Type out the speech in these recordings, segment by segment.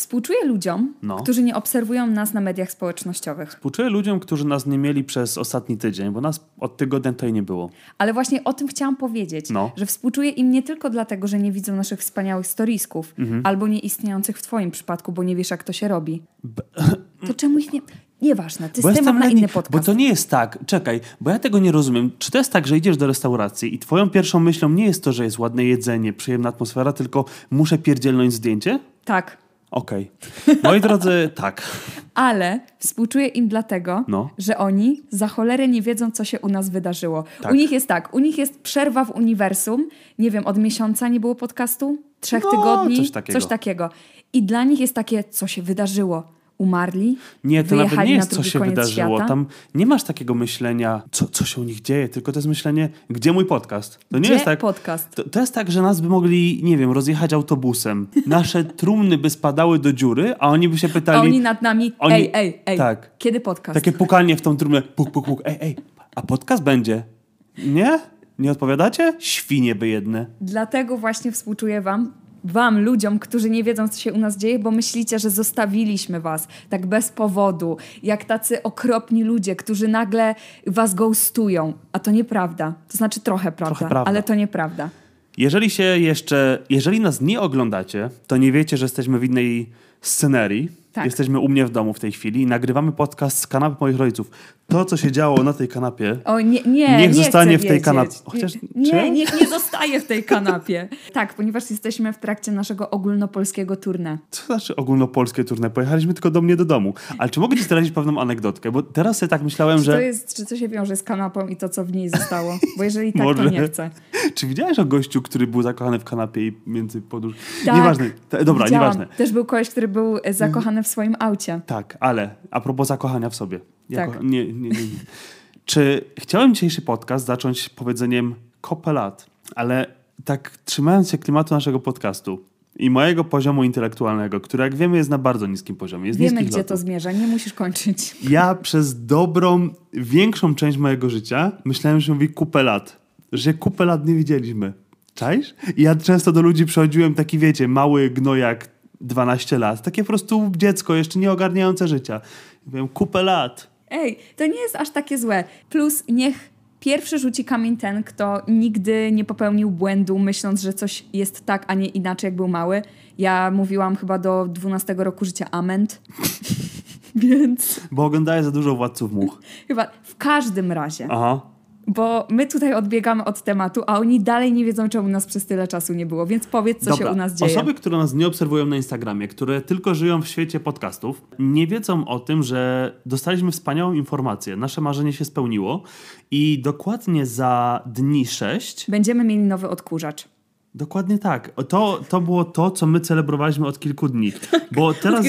Współczuję ludziom, No. którzy nie obserwują nas na mediach społecznościowych. Współczuję ludziom, którzy nas nie mieli przez ostatni tydzień, bo nas od tygodnia tutaj nie było. Ale właśnie o tym chciałam powiedzieć, No. że współczuję im nie tylko dlatego, że nie widzą naszych wspaniałych storisków, Mhm. albo nieistniejących w twoim przypadku, bo nie wiesz, jak to się robi. To czemu ich nie... Nieważne, to jest temat na inny podcast. Bo to nie jest tak, czekaj, bo ja tego nie rozumiem. Czy to jest tak, że idziesz do restauracji i twoją pierwszą myślą nie jest to, że jest ładne jedzenie, przyjemna atmosfera, tylko muszę pierdzielnąć zdjęcie? Tak, Okej. Moi drodzy, tak. ale współczuję im dlatego, No. że oni za cholerę nie wiedzą, co się u nas wydarzyło. Tak. U nich jest tak, u nich jest przerwa w uniwersum, nie wiem, od miesiąca nie było podcastu? Trzech No, tygodni? coś takiego. Coś takiego. I dla nich jest takie, co się wydarzyło? Umarli? Nie, to nawet nie na jest, co drugi się wydarzyło. świata? Tam nie masz takiego myślenia, co, co się u nich dzieje, tylko to jest myślenie, gdzie mój podcast? To nie Gdzie jest tak. podcast? To, to jest tak, że nas by mogli, nie wiem, rozjechać autobusem. Nasze trumny by spadały do dziury, a oni by się pytali. A oni nad nami, Oni- ej, ej, ej, tak. kiedy podcast? Takie pukanie w tą trumnę. Puk, puk, puk. Ej, ej, a podcast będzie? Nie? Nie odpowiadacie? Świnie by jedne. Dlatego właśnie współczuję wam, wam, ludziom, którzy nie wiedzą, co się u nas dzieje, bo myślicie, że zostawiliśmy was tak bez powodu, jak tacy okropni ludzie, którzy nagle was ghostują. A to nieprawda. To znaczy trochę prawda, Trochę prawda. ale to nieprawda. Jeżeli się jeszcze, jeżeli nas nie oglądacie, to nie wiecie, że jesteśmy w innej scenerii. Tak. Jesteśmy u mnie w domu w tej chwili i nagrywamy podcast z kanapy moich rodziców. To, co się działo na tej kanapie, O, nie, nie, Niech nie zostanie w tej kanapie. Chociaż- nie, nie, niech nie zostaje w tej kanapie. tak, ponieważ jesteśmy w trakcie naszego ogólnopolskiego tournée. co znaczy ogólnopolskie turne? Pojechaliśmy tylko do mnie do domu. Ale czy mogę ci zdradzić pewną anegdotkę? Bo teraz sobie tak myślałem, Czy to, że... jest, czy to się wiąże z kanapą i to, co w niej zostało? Bo jeżeli tak, Może. to nie chcę. Czy widziałeś o gościu, który był zakochany w kanapie i między podróż... Tak, Nieważne. Te- Dobra, Widziałam. nieważne. Też był koleś, który był e, zakochany w swoim aucie. Tak, ale a propos zakochania w sobie. Tak. Jako, nie, nie, nie, nie. Czy chciałem dzisiejszy podcast zacząć powiedzeniem kopę lat, ale tak trzymając się klimatu naszego podcastu i mojego poziomu intelektualnego, który jak wiemy jest na bardzo niskim poziomie. Jest Wiemy, gdzie to lotów. zmierza, nie musisz kończyć. Ja przez dobrą, większą część mojego życia myślałem, że mówi kupę lat. Że kupę lat nie widzieliśmy. Czaisz? I ja często do ludzi przychodziłem taki, wiecie, mały gnojak 12 lat. Takie po prostu dziecko, jeszcze nie ogarniające życia. I Mówiłem, kupę lat. Ej, to nie jest aż takie złe. Plus niech pierwszy rzuci kamień ten, kto nigdy nie popełnił błędu, myśląc, że coś jest tak, a nie inaczej, jak był mały. Ja mówiłam chyba do 12 roku życia ament. Więc Bo oglądałem za dużo Władców Much. chyba w każdym razie. Aha. Bo my tutaj odbiegamy od tematu, a oni dalej nie wiedzą, czemu nas przez tyle czasu nie było. Więc powiedz, co się u nas dzieje. Osoby, które nas nie obserwują na Instagramie, które tylko żyją w świecie podcastów, nie wiedzą o tym, że dostaliśmy wspaniałą informację. Nasze marzenie się spełniło i dokładnie za dni 6 Będziemy mieli nowy odkurzacz. Dokładnie tak. To, to było to, co my celebrowaliśmy od kilku dni. Bo teraz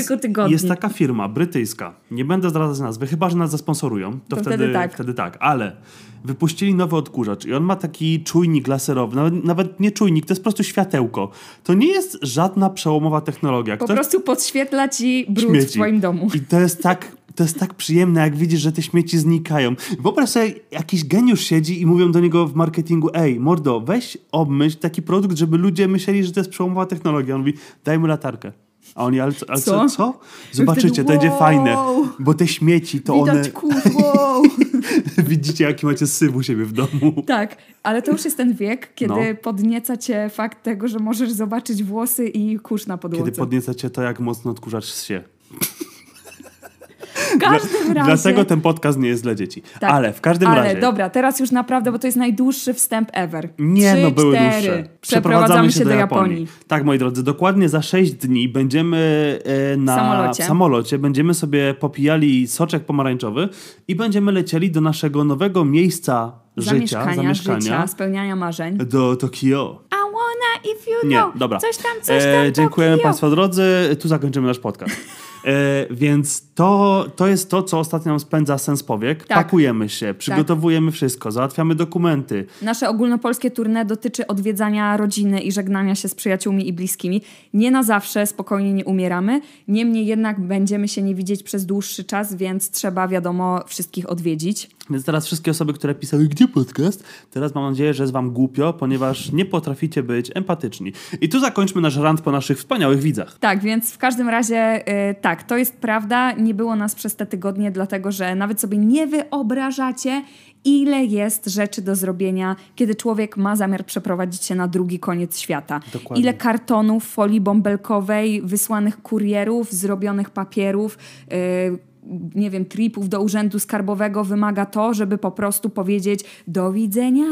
jest taka firma brytyjska, nie będę zdradzać nazwy, chyba że nas zasponsorują, to, To wtedy, wtedy tak. wtedy tak. Ale wypuścili nowy odkurzacz i on ma taki czujnik laserowy, nawet, nawet nie czujnik, to jest po prostu światełko. To nie jest żadna przełomowa technologia. Po prostu podświetla ci brud w śmieci. twoim domu. I to jest tak. To jest tak przyjemne, jak widzisz, że te śmieci znikają. Wyobraź sobie, jakiś geniusz siedzi i mówią do niego w marketingu: Ej, mordo, weź obmyśl taki produkt, żeby ludzie myśleli, że to jest przełomowa technologia. On mówi: Daj mu latarkę. A oni, ale co? Ale co? Co? co? Zobaczycie, wtedy, to będzie wow. fajne. Bo te śmieci, to one. Widać kurz, wow. Widzicie, jaki macie syf u siebie w domu. Tak, ale to już jest ten wiek, kiedy No. podnieca cię fakt tego, że możesz zobaczyć włosy i kurz na podłodze. Kiedy podnieca cię to, jak mocno odkurzacz się. Każdym razie... Dlatego ten podcast nie jest dla dzieci. Tak. Ale w każdym Ale razie. dobra, teraz już naprawdę, bo to jest najdłuższy wstęp ever. Nie, no były cztery. dłuższe. Przeprowadzamy się do Japonii. Tak, moi drodzy, dokładnie za 6 dni będziemy e, na samolocie. samolocie, będziemy sobie popijali soczek pomarańczowy i będziemy lecieli do naszego nowego miejsca życia, Zamieszkania, zamieszkania życia, spełniania marzeń. do Tokio. I wanna if you Nie, know. dobra. Coś tam, coś tam, E, dziękujemy Tokio. Państwa drodzy. Tu zakończymy nasz podcast. E, więc to, to jest to, co ostatnio nam spędza sens powiek. Tak. Pakujemy się, przygotowujemy wszystko, załatwiamy dokumenty. Nasze ogólnopolskie tournée dotyczy odwiedzania rodziny i żegnania się z przyjaciółmi i bliskimi. Nie na zawsze, spokojnie nie umieramy. Niemniej jednak będziemy się nie widzieć przez dłuższy czas, więc trzeba, wiadomo, wszystkich odwiedzić. Więc teraz wszystkie osoby, które pisały, gdzie podcast, teraz mam nadzieję, że jest wam głupio, ponieważ nie potraficie być empatyczni. I tu zakończmy nasz rant po naszych wspaniałych widzach. Tak, więc w każdym razie y, tak, to jest prawda. Nie było nas przez te tygodnie, dlatego że nawet sobie nie wyobrażacie, ile jest rzeczy do zrobienia, kiedy człowiek ma zamiar przeprowadzić się na drugi koniec świata. Dokładnie. Ile kartonów, folii bąbelkowej, wysłanych kurierów, zrobionych papierów. y, nie wiem, tripów do urzędu skarbowego wymaga to, żeby po prostu powiedzieć do widzenia,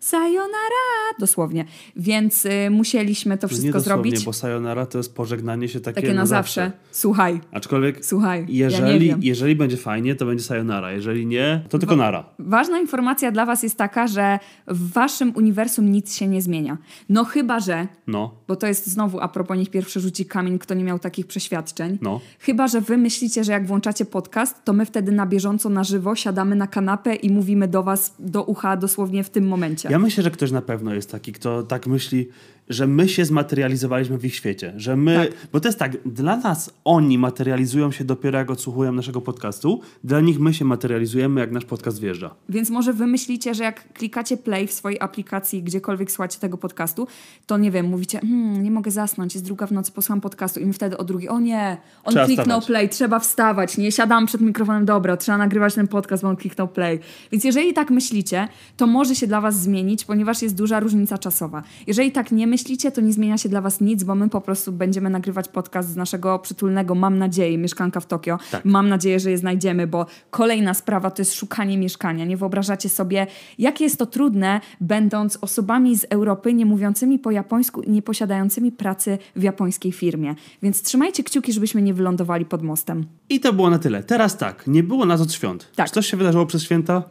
sayonara, dosłownie. Więc y, musieliśmy to No nie wszystko dosłownie, zrobić. bo sayonara to jest pożegnanie się takie, Takie na zawsze. Słuchaj, Aczkolwiek słuchaj, ja jeżeli, wiem. jeżeli będzie fajnie, to będzie sayonara. Jeżeli nie, to tylko nara. Ważna informacja dla Was jest taka, że w Waszym uniwersum nic się nie zmienia. No chyba, że, No, bo to jest znowu a propos niech pierwszy rzuci kamień, kto nie miał takich przeświadczeń. no. Chyba, że Wy myślicie, że jak włączacie podcast, to my wtedy na bieżąco, na żywo siadamy na kanapę i mówimy do Was do ucha dosłownie w tym momencie. Ja myślę, że ktoś na pewno jest taki, kto tak myśli, że my się zmaterializowaliśmy w ich świecie. Że my, Tak. bo to jest tak, dla nas oni materializują się dopiero jak odsłuchują naszego podcastu, dla nich my się materializujemy jak nasz podcast wjeżdża. Więc może wy myślicie, że jak klikacie play w swojej aplikacji, gdziekolwiek słuchacie tego podcastu, to nie wiem, mówicie, hmm, nie mogę zasnąć, jest druga w nocy, posłucham podcastu i my wtedy o drugiej, o nie, on Trzeba kliknął wstawać. play, trzeba wstawać, nie siadam przed mikrofonem, dobra, trzeba nagrywać ten podcast, bo on kliknął play. Więc jeżeli tak myślicie, to może się dla was zmienić, ponieważ jest duża różnica czasowa. Jeżeli tak nie myślicie, to nie zmienia się dla was nic, bo my po prostu będziemy nagrywać podcast z naszego przytulnego, mam nadzieję, mieszkanka w Tokio. Tak. Mam nadzieję, że je znajdziemy, bo kolejna sprawa to jest szukanie mieszkania. Nie wyobrażacie sobie, jakie jest to trudne, będąc osobami z Europy, nie mówiącymi po japońsku i nie posiadającymi pracy w japońskiej firmie. Więc trzymajcie kciuki, żebyśmy nie wylądowali pod mostem. I to było na tyle. Teraz tak, nie było nas od świąt. Tak. Czy coś się wydarzyło przez święta?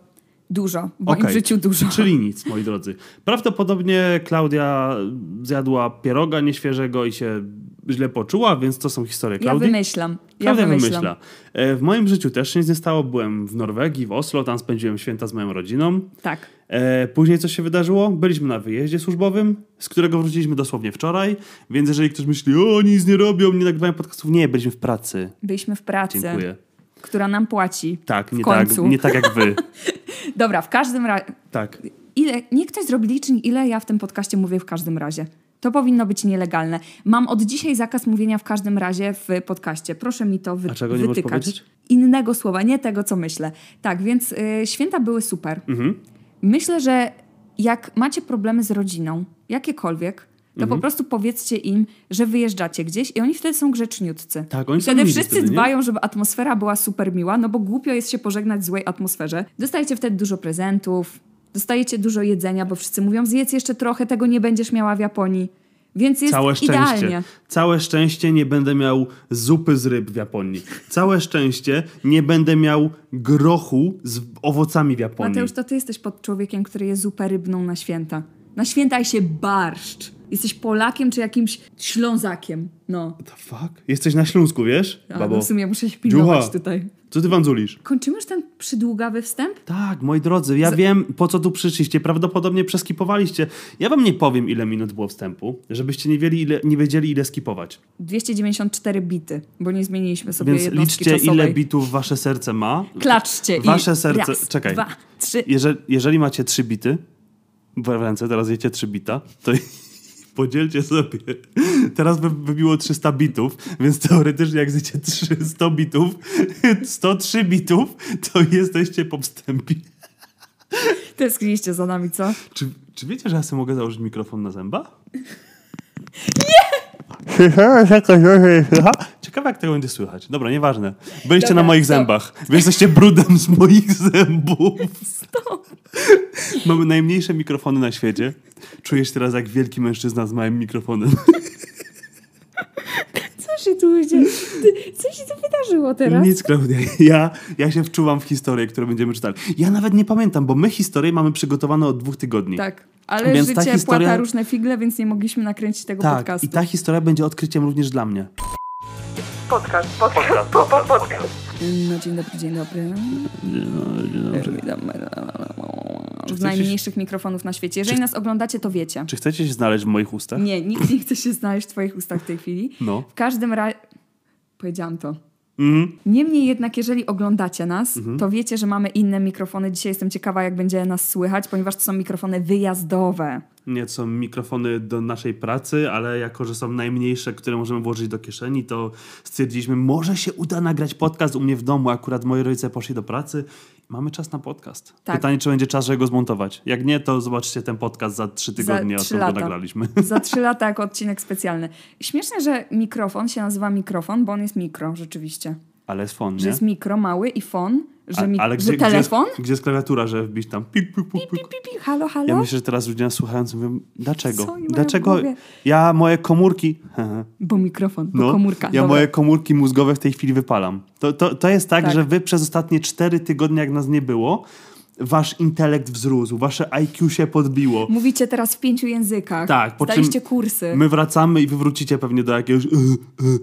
Dużo, w moim Okej. życiu dużo. Czyli nic, moi drodzy. Prawdopodobnie Klaudia zjadła pieroga nieświeżego i się źle poczuła, więc to są historie Ja Klaudii. wymyślam. Ja Klaudia wymyślam. wymyśla. W moim życiu też się nic nie stało. Byłem w Norwegii, w Oslo, tam spędziłem święta z moją rodziną. Tak. E, Później coś się wydarzyło. Byliśmy na wyjeździe służbowym, z którego wróciliśmy dosłownie wczoraj. Więc jeżeli ktoś myśli, o nic nie robią, nie nagrywają podcastów, nie, byliśmy w pracy. Byliśmy w pracy, Dziękuję. Która nam płaci. Tak, w nie tak, końcu. nie tak jak wy. Dobra, w każdym razie. Tak. Ile, niech ktoś zrobi licznik, ile ja w tym podcaście mówię w każdym razie. To powinno być nielegalne. Mam od dzisiaj zakaz mówienia w każdym razie w podcaście. Proszę mi to wy, A czego nie wytykać. Innego słowa, nie tego, co myślę. Tak, więc y, święta były super. Mhm. Myślę, że jak macie problemy z rodziną, jakiekolwiek, to Mhm. po prostu powiedzcie im, że wyjeżdżacie gdzieś i oni wtedy są grzeczniutcy. Tak, oni I wtedy wszyscy wtedy, dbają, żeby atmosfera była super miła, no bo głupio jest się pożegnać w złej atmosferze. Dostajecie wtedy dużo prezentów, dostajecie dużo jedzenia, bo wszyscy mówią, zjedz jeszcze trochę, tego nie będziesz miała w Japonii. Więc jest Całe szczęście. idealnie. Całe szczęście nie będę miał zupy z ryb w Japonii. Całe szczęście nie będę miał grochu z owocami w Japonii. Mateusz, to ty jesteś pod człowiekiem, który je zupę rybną na święta. Na święta się barszcz. Jesteś Polakiem czy jakimś Ślązakiem. No. What the fuck? Jesteś na Śląsku, wiesz, A, babo? no w sumie muszę się pilnować Dziucha. tutaj. Co ty wanzulisz? Kończymy już ten przydługawy wstęp? Tak, moi drodzy, ja wiem, po co tu przyszliście. Prawdopodobnie przeskipowaliście. Ja wam nie powiem, ile minut było wstępu, żebyście nie, wiedzieli, ile, nie wiedzieli, ile skipować. 294 bity, bo nie zmieniliśmy sobie Więc jednostki liczcie, czasowej. ile bitów wasze serce ma. Klaczcie i Wasze serce- Raz, czekaj. dwa, trzy. Jeżeli, jeżeli macie trzy bity w ręce, teraz jecie trzy bita, to podzielcie sobie. Teraz by wybiło 300 bitów, więc teoretycznie jak zjecie 300 bitów, 103 bitów, to jesteście po wstępie. Tęskniliście za nami, co? Czy, czy wiecie, że ja sobie mogę założyć mikrofon na zęba? Ciekawe, jak tego będzie słychać. Dobra, nieważne. Byliście Dobra, na moich stop. zębach. Wy jesteście brudem z moich zębów. Mamy najmniejsze mikrofony na świecie. Czuję się teraz jak wielki mężczyzna z małym mikrofonem. Co się tu dzieje? Co się tu wydarzyło teraz? Nic, Klaudia. Ja, ja się wczuwam w historię, którą będziemy czytali. Ja nawet nie pamiętam, bo my historię mamy przygotowane od dwóch tygodni. Tak, ale Więc życie historia- płata różne figle, więc nie mogliśmy nakręcić tego Tak, podcastu. i ta historia będzie odkryciem również dla mnie. Podcast, Podcast, podcast, podcast. No dzień dobry, dzień dobry. Z najmniejszych mikrofonów na świecie. Jeżeli nas oglądacie, to wiecie. Czy chcecie się znaleźć w moich ustach? Nie, nikt nie chce się znaleźć w twoich ustach w tej chwili. No. W każdym razie... Powiedziałam to. Mhm. Niemniej jednak, jeżeli oglądacie nas, to wiecie, że mamy inne mikrofony. Dzisiaj jestem ciekawa, jak będzie nas słychać, ponieważ to są mikrofony wyjazdowe. Nie, to są mikrofony do naszej pracy, ale jako, że są najmniejsze, które możemy włożyć do kieszeni, to stwierdziliśmy, może się uda nagrać podcast u mnie w domu. Akurat moi rodzice poszli do pracy. Mamy czas na podcast. Tak. Pytanie, czy będzie czas, żeby go zmontować. Jak nie, to zobaczcie ten podcast za trzy tygodnie, trzy odkąd go nagraliśmy. Za trzy lata jako odcinek specjalny. Śmieszne, że mikrofon się nazywa mikrofon, bo on jest mikro, rzeczywiście. Ale jest fon, Że nie? jest mikro, mały i fon, że, mi- ale że gdzie, telefon. Gdzie jest, gdzie jest klawiatura, że wbić tam pik, pik, pik, pik. Pi, pi, halo, halo. Ja myślę, że teraz ludzie nas słuchając mówią, dlaczego? Dlaczego ja moje komórki... Bo mikrofon, bo No, komórka. ja Dobra. moje komórki mózgowe w tej chwili wypalam. To, to, to jest tak, Tak. że wy przez ostatnie cztery tygodnie, jak nas nie było, wasz intelekt wzrósł, wasze IQ się podbiło. Mówicie teraz w pięciu językach. Tak, po Zdaliście kursy. My wracamy i wy wrócicie pewnie do jakiegoś e, e,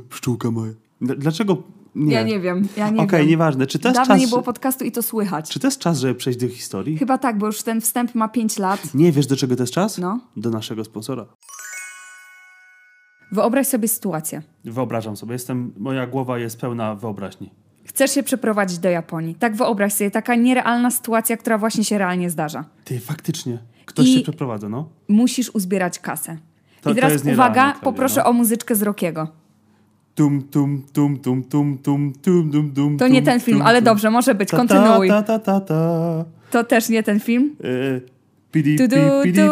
pszczółka moja. Dl- Dlaczego nie? Ja nie wiem, ja nie Okej, wiem. nieważne. Czy to jest Dawno czas, nie było podcastu i to słychać. czy to jest czas, żeby przejść do historii? Chyba tak, bo już ten wstęp ma pięć lat. Nie wiesz, do czego to jest czas? No. Do naszego sponsora. Wyobraź sobie sytuację. Wyobrażam sobie, jestem, moja głowa jest pełna wyobraźni. Chcesz się przeprowadzić do Japonii. Tak wyobraź sobie, taka nierealna sytuacja, która właśnie się realnie zdarza. Ty, faktycznie. Ktoś I- się przeprowadza, no. Musisz uzbierać kasę. To- I teraz uwaga, poproszę no. o muzyczkę z Rockiego. Tum, tum, tum, tum, tum, tum, tum, tum, tum, To nie ten film, ale dobrze, może być, kontynuuj. Ta, ta, ta, ta. To też nie ten film. E, Pidi, Tu, pi, du, pidi,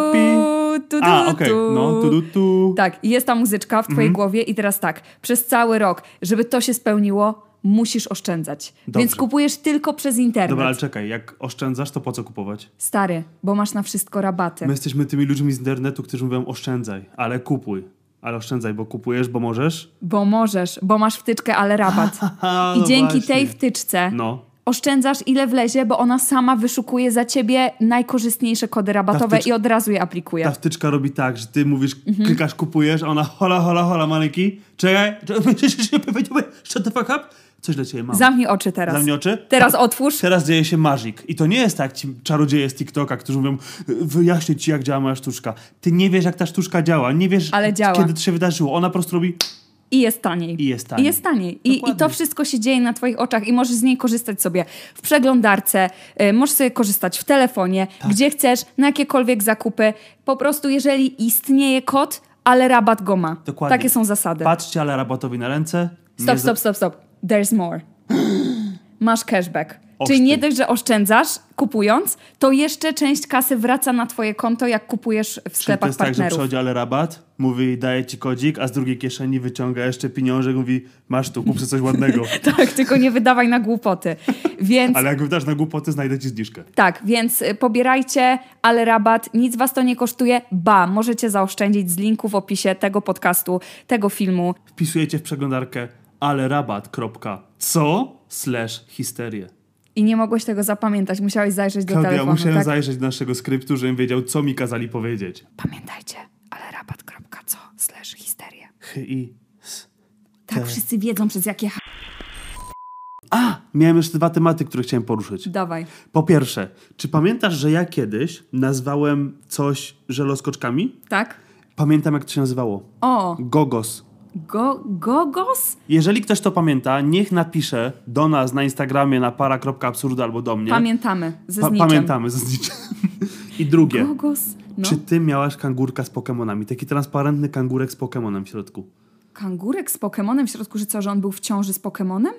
tu, tu, A, okej, no, tu, tu, tu. Tak, i jest ta muzyczka w Mhm. twojej głowie i teraz tak, przez cały rok, żeby to się spełniło, musisz oszczędzać. Dobrze. Więc kupujesz tylko przez internet. Dobra, ale czekaj, jak oszczędzasz, to po co kupować? Stary, bo masz na wszystko rabaty. My jesteśmy tymi ludźmi z internetu, którzy mówią oszczędzaj, ale kupuj. Ale oszczędzaj, bo kupujesz, bo możesz. Bo możesz, bo masz wtyczkę, ale rabat. I no dzięki właśnie. tej wtyczce No. oszczędzasz ile wlezie, bo ona sama wyszukuje za ciebie najkorzystniejsze kody rabatowe i od razu je aplikuje. Ta wtyczka robi tak, że ty mówisz, Mhm. klikasz, kupujesz, a ona hola, hola, hola, maleki. Czekaj, shut the fuck up. Coś dla ciebie mam. Zamknij oczy teraz. Zamknij oczy. Teraz otwórz. Teraz dzieje się magic. I to nie jest tak ci czarodzieje z TikToka, którzy mówią, wyjaśnię ci, jak działa moja sztuczka. Ty nie wiesz, jak ta sztuczka działa. Nie wiesz, działa. kiedy to się wydarzyło. Ona po prostu robi... I jest taniej. I jest taniej. I jest taniej. I, I to wszystko się dzieje na twoich oczach i możesz z niej korzystać sobie w przeglądarce, y, możesz sobie korzystać w telefonie, Tak. gdzie chcesz, na jakiekolwiek zakupy. Po prostu jeżeli istnieje kod, ale rabat go ma. Dokładnie. Takie są zasady. Patrzcie, ale rabatowi na ręce. Stop, stop, stop, stop. There's more. Masz cashback. Oszty. Czyli nie dość, że oszczędzasz kupując, to jeszcze część kasy wraca na twoje konto, jak kupujesz w Czyli to sklepach jest tak, że partnerów. przychodzi ale rabat, mówi, daje ci kodzik, a z drugiej kieszeni wyciąga jeszcze pieniążek, mówi, masz tu, kup sobie coś ładnego. tak, tylko nie wydawaj na głupoty. Więc Ale jak wydasz na głupoty, znajdę ci zniżkę. Tak, więc y, pobierajcie, ale rabat, nic was to nie kosztuje. Ba, możecie zaoszczędzić z linku w opisie tego podcastu, tego filmu. Wpisujecie w przeglądarkę alerabat.co slash histerię. I nie mogłeś tego zapamiętać, musiałeś zajrzeć do Klaudia, telefonu. musiałem tak? zajrzeć do naszego skryptu, żebym wiedział, co mi kazali powiedzieć. Pamiętajcie, ale rabat.co slash histeria. H, i, s. Tak, Te- wszyscy wiedzą przez jakie... A! Miałem jeszcze dwa tematy, które chciałem poruszyć. Dawaj. Po pierwsze, czy pamiętasz, że ja kiedyś nazwałem coś żeloskoczkami? Tak? Pamiętam, jak to się nazywało. O, Gogos. Go, gogos? Jeżeli ktoś to pamięta, niech napisze do nas na Instagramie na para.absurdu albo do mnie. Pamiętamy, ze Pa- pamiętamy ze zniczem. I drugie. Gogos? No. Czy ty miałaś kangurka z Pokemonami? Taki transparentny kangurek z Pokemonem w środku. Kangurek z Pokemonem w środku, że co, że on był w ciąży z Pokemonem?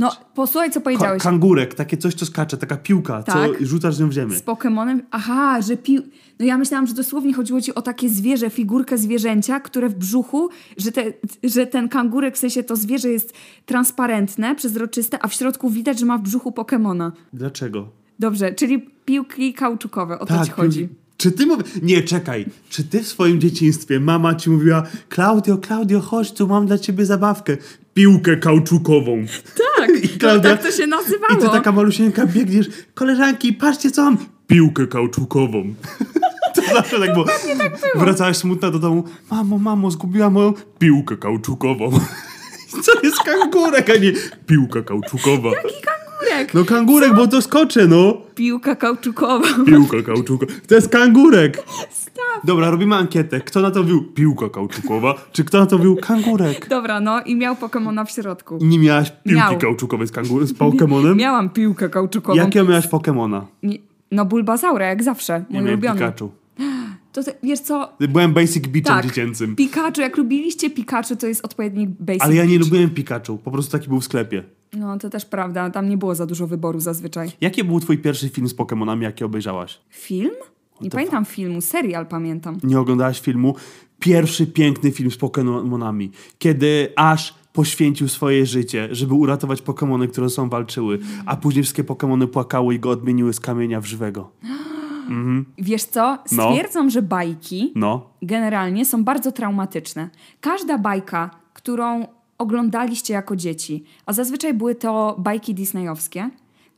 No, posłuchaj, co Ka- powiedziałeś. kangurek, takie coś, co skacze, taka piłka, Tak. co rzucasz nią w ziemię. Z Pokemonem? Aha, że pił... No ja myślałam, że dosłownie chodziło ci o takie zwierzę, figurkę zwierzęcia, które w brzuchu, że, te, że ten kangurek, w sensie to zwierzę jest transparentne, przezroczyste, a w środku widać, że ma w brzuchu Pokemona. Dlaczego? Dobrze, czyli piłki kauczukowe, o to ci chodzi. Czy ty mówi... Nie, czekaj. Czy ty w swoim dzieciństwie mama ci mówiła Klaudio, Klaudio, chodź tu, mam dla ciebie zabawkę. Piłkę kauczukową. Tak, I Klaudia- tak to się nazywało. I ty taka malusieńka biegniesz, koleżanki, patrzcie co mam. Piłkę kauczukową. To zawsze tak było. Wracałaś smutna do domu. Mamo, mamo, zgubiłam moją piłkę kauczukową. Co jest kangurek, a nie piłka kauczukowa? Jaki kangurek? No kangurek, bo to skoczę, no. Piłka kauczukowa. Piłka kauczukowa. To jest kangurek. Stop. Dobra, robimy ankietę. Kto na to mówił piłka kauczukowa, czy kto na to mówił kangurek? Dobra, no i miał Pokemona w środku. Nie miałaś piłki Miał. kauczukowej z, kangur- z Pokemonem? Miałam piłkę kauczukową. Jakiego miałaś Pokemona? Nie, no Bulbasaura, jak zawsze. Ja Mój miałem ulubiony. Pikachu. To te, wiesz co? Byłem basic bitchem Tak. dziecięcym. Pikachu, jak lubiliście Pikachu, to jest odpowiednik basic. Ale ja nie Beach. lubiłem Pikachu. Po prostu taki był w sklepie. No, to też prawda. Tam nie było za dużo wyboru zazwyczaj. Jaki był twój pierwszy film z Pokemonami, jaki obejrzałaś? Film? Nie pamiętam filmu, serial pamiętam. Nie oglądałaś filmu? Pierwszy piękny film z Pokemonami. Kiedy Ash poświęcił swoje życie, żeby uratować Pokemony, które sobą walczyły, a później wszystkie Pokemony płakały i go odmieniły z kamienia w żywego. Wiesz co? No. Stwierdzam, że bajki No. generalnie są bardzo traumatyczne. Każda bajka, którą oglądaliście jako dzieci, a zazwyczaj były to bajki disneyowskie,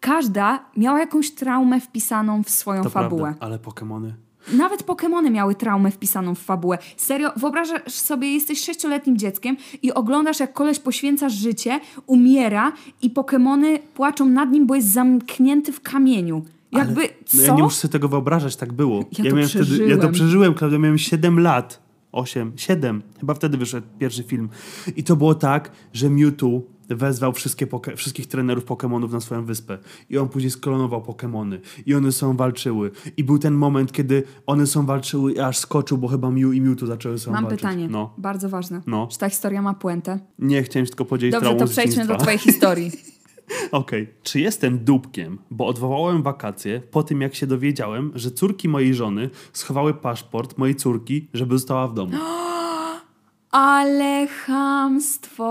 każda miała jakąś traumę wpisaną w swoją To fabułę. prawda, ale Pokemony... Nawet Pokemony miały traumę wpisaną w fabułę. Serio, wyobrażasz sobie, jesteś sześcioletnim dzieckiem i oglądasz, jak koleś poświęca życie, umiera i Pokemony płaczą nad nim, bo jest zamknięty w kamieniu. Jakby, Ale, co? no ja nie muszę sobie tego wyobrażać, tak było. Ja to miałem wtedy, ja to przeżyłem. przeżyłem, Klaudia, miałem 7 lat. 8, 7. Chyba wtedy wyszedł pierwszy film. I to było tak, że Mewtwo wezwał wszystkie wszystkich trenerów Pokemonów na swoją wyspę. I on później sklonował Pokemony. I one są walczyły. I był ten moment, kiedy one są walczyły i aż skoczył, bo chyba Mew i Mewtwo zaczęły sobą Mam walczyć. pytanie, No. bardzo ważne. No. Czy ta historia ma puentę? Nie, chciałem się tylko podzielić Dobrze, to przejdźmy do twojej historii. Okej. Czy jestem dupkiem, bo odwołałem wakacje po tym, jak się dowiedziałem, że córki mojej żony schowały paszport mojej córki, żeby została w domu? Ale chamstwo.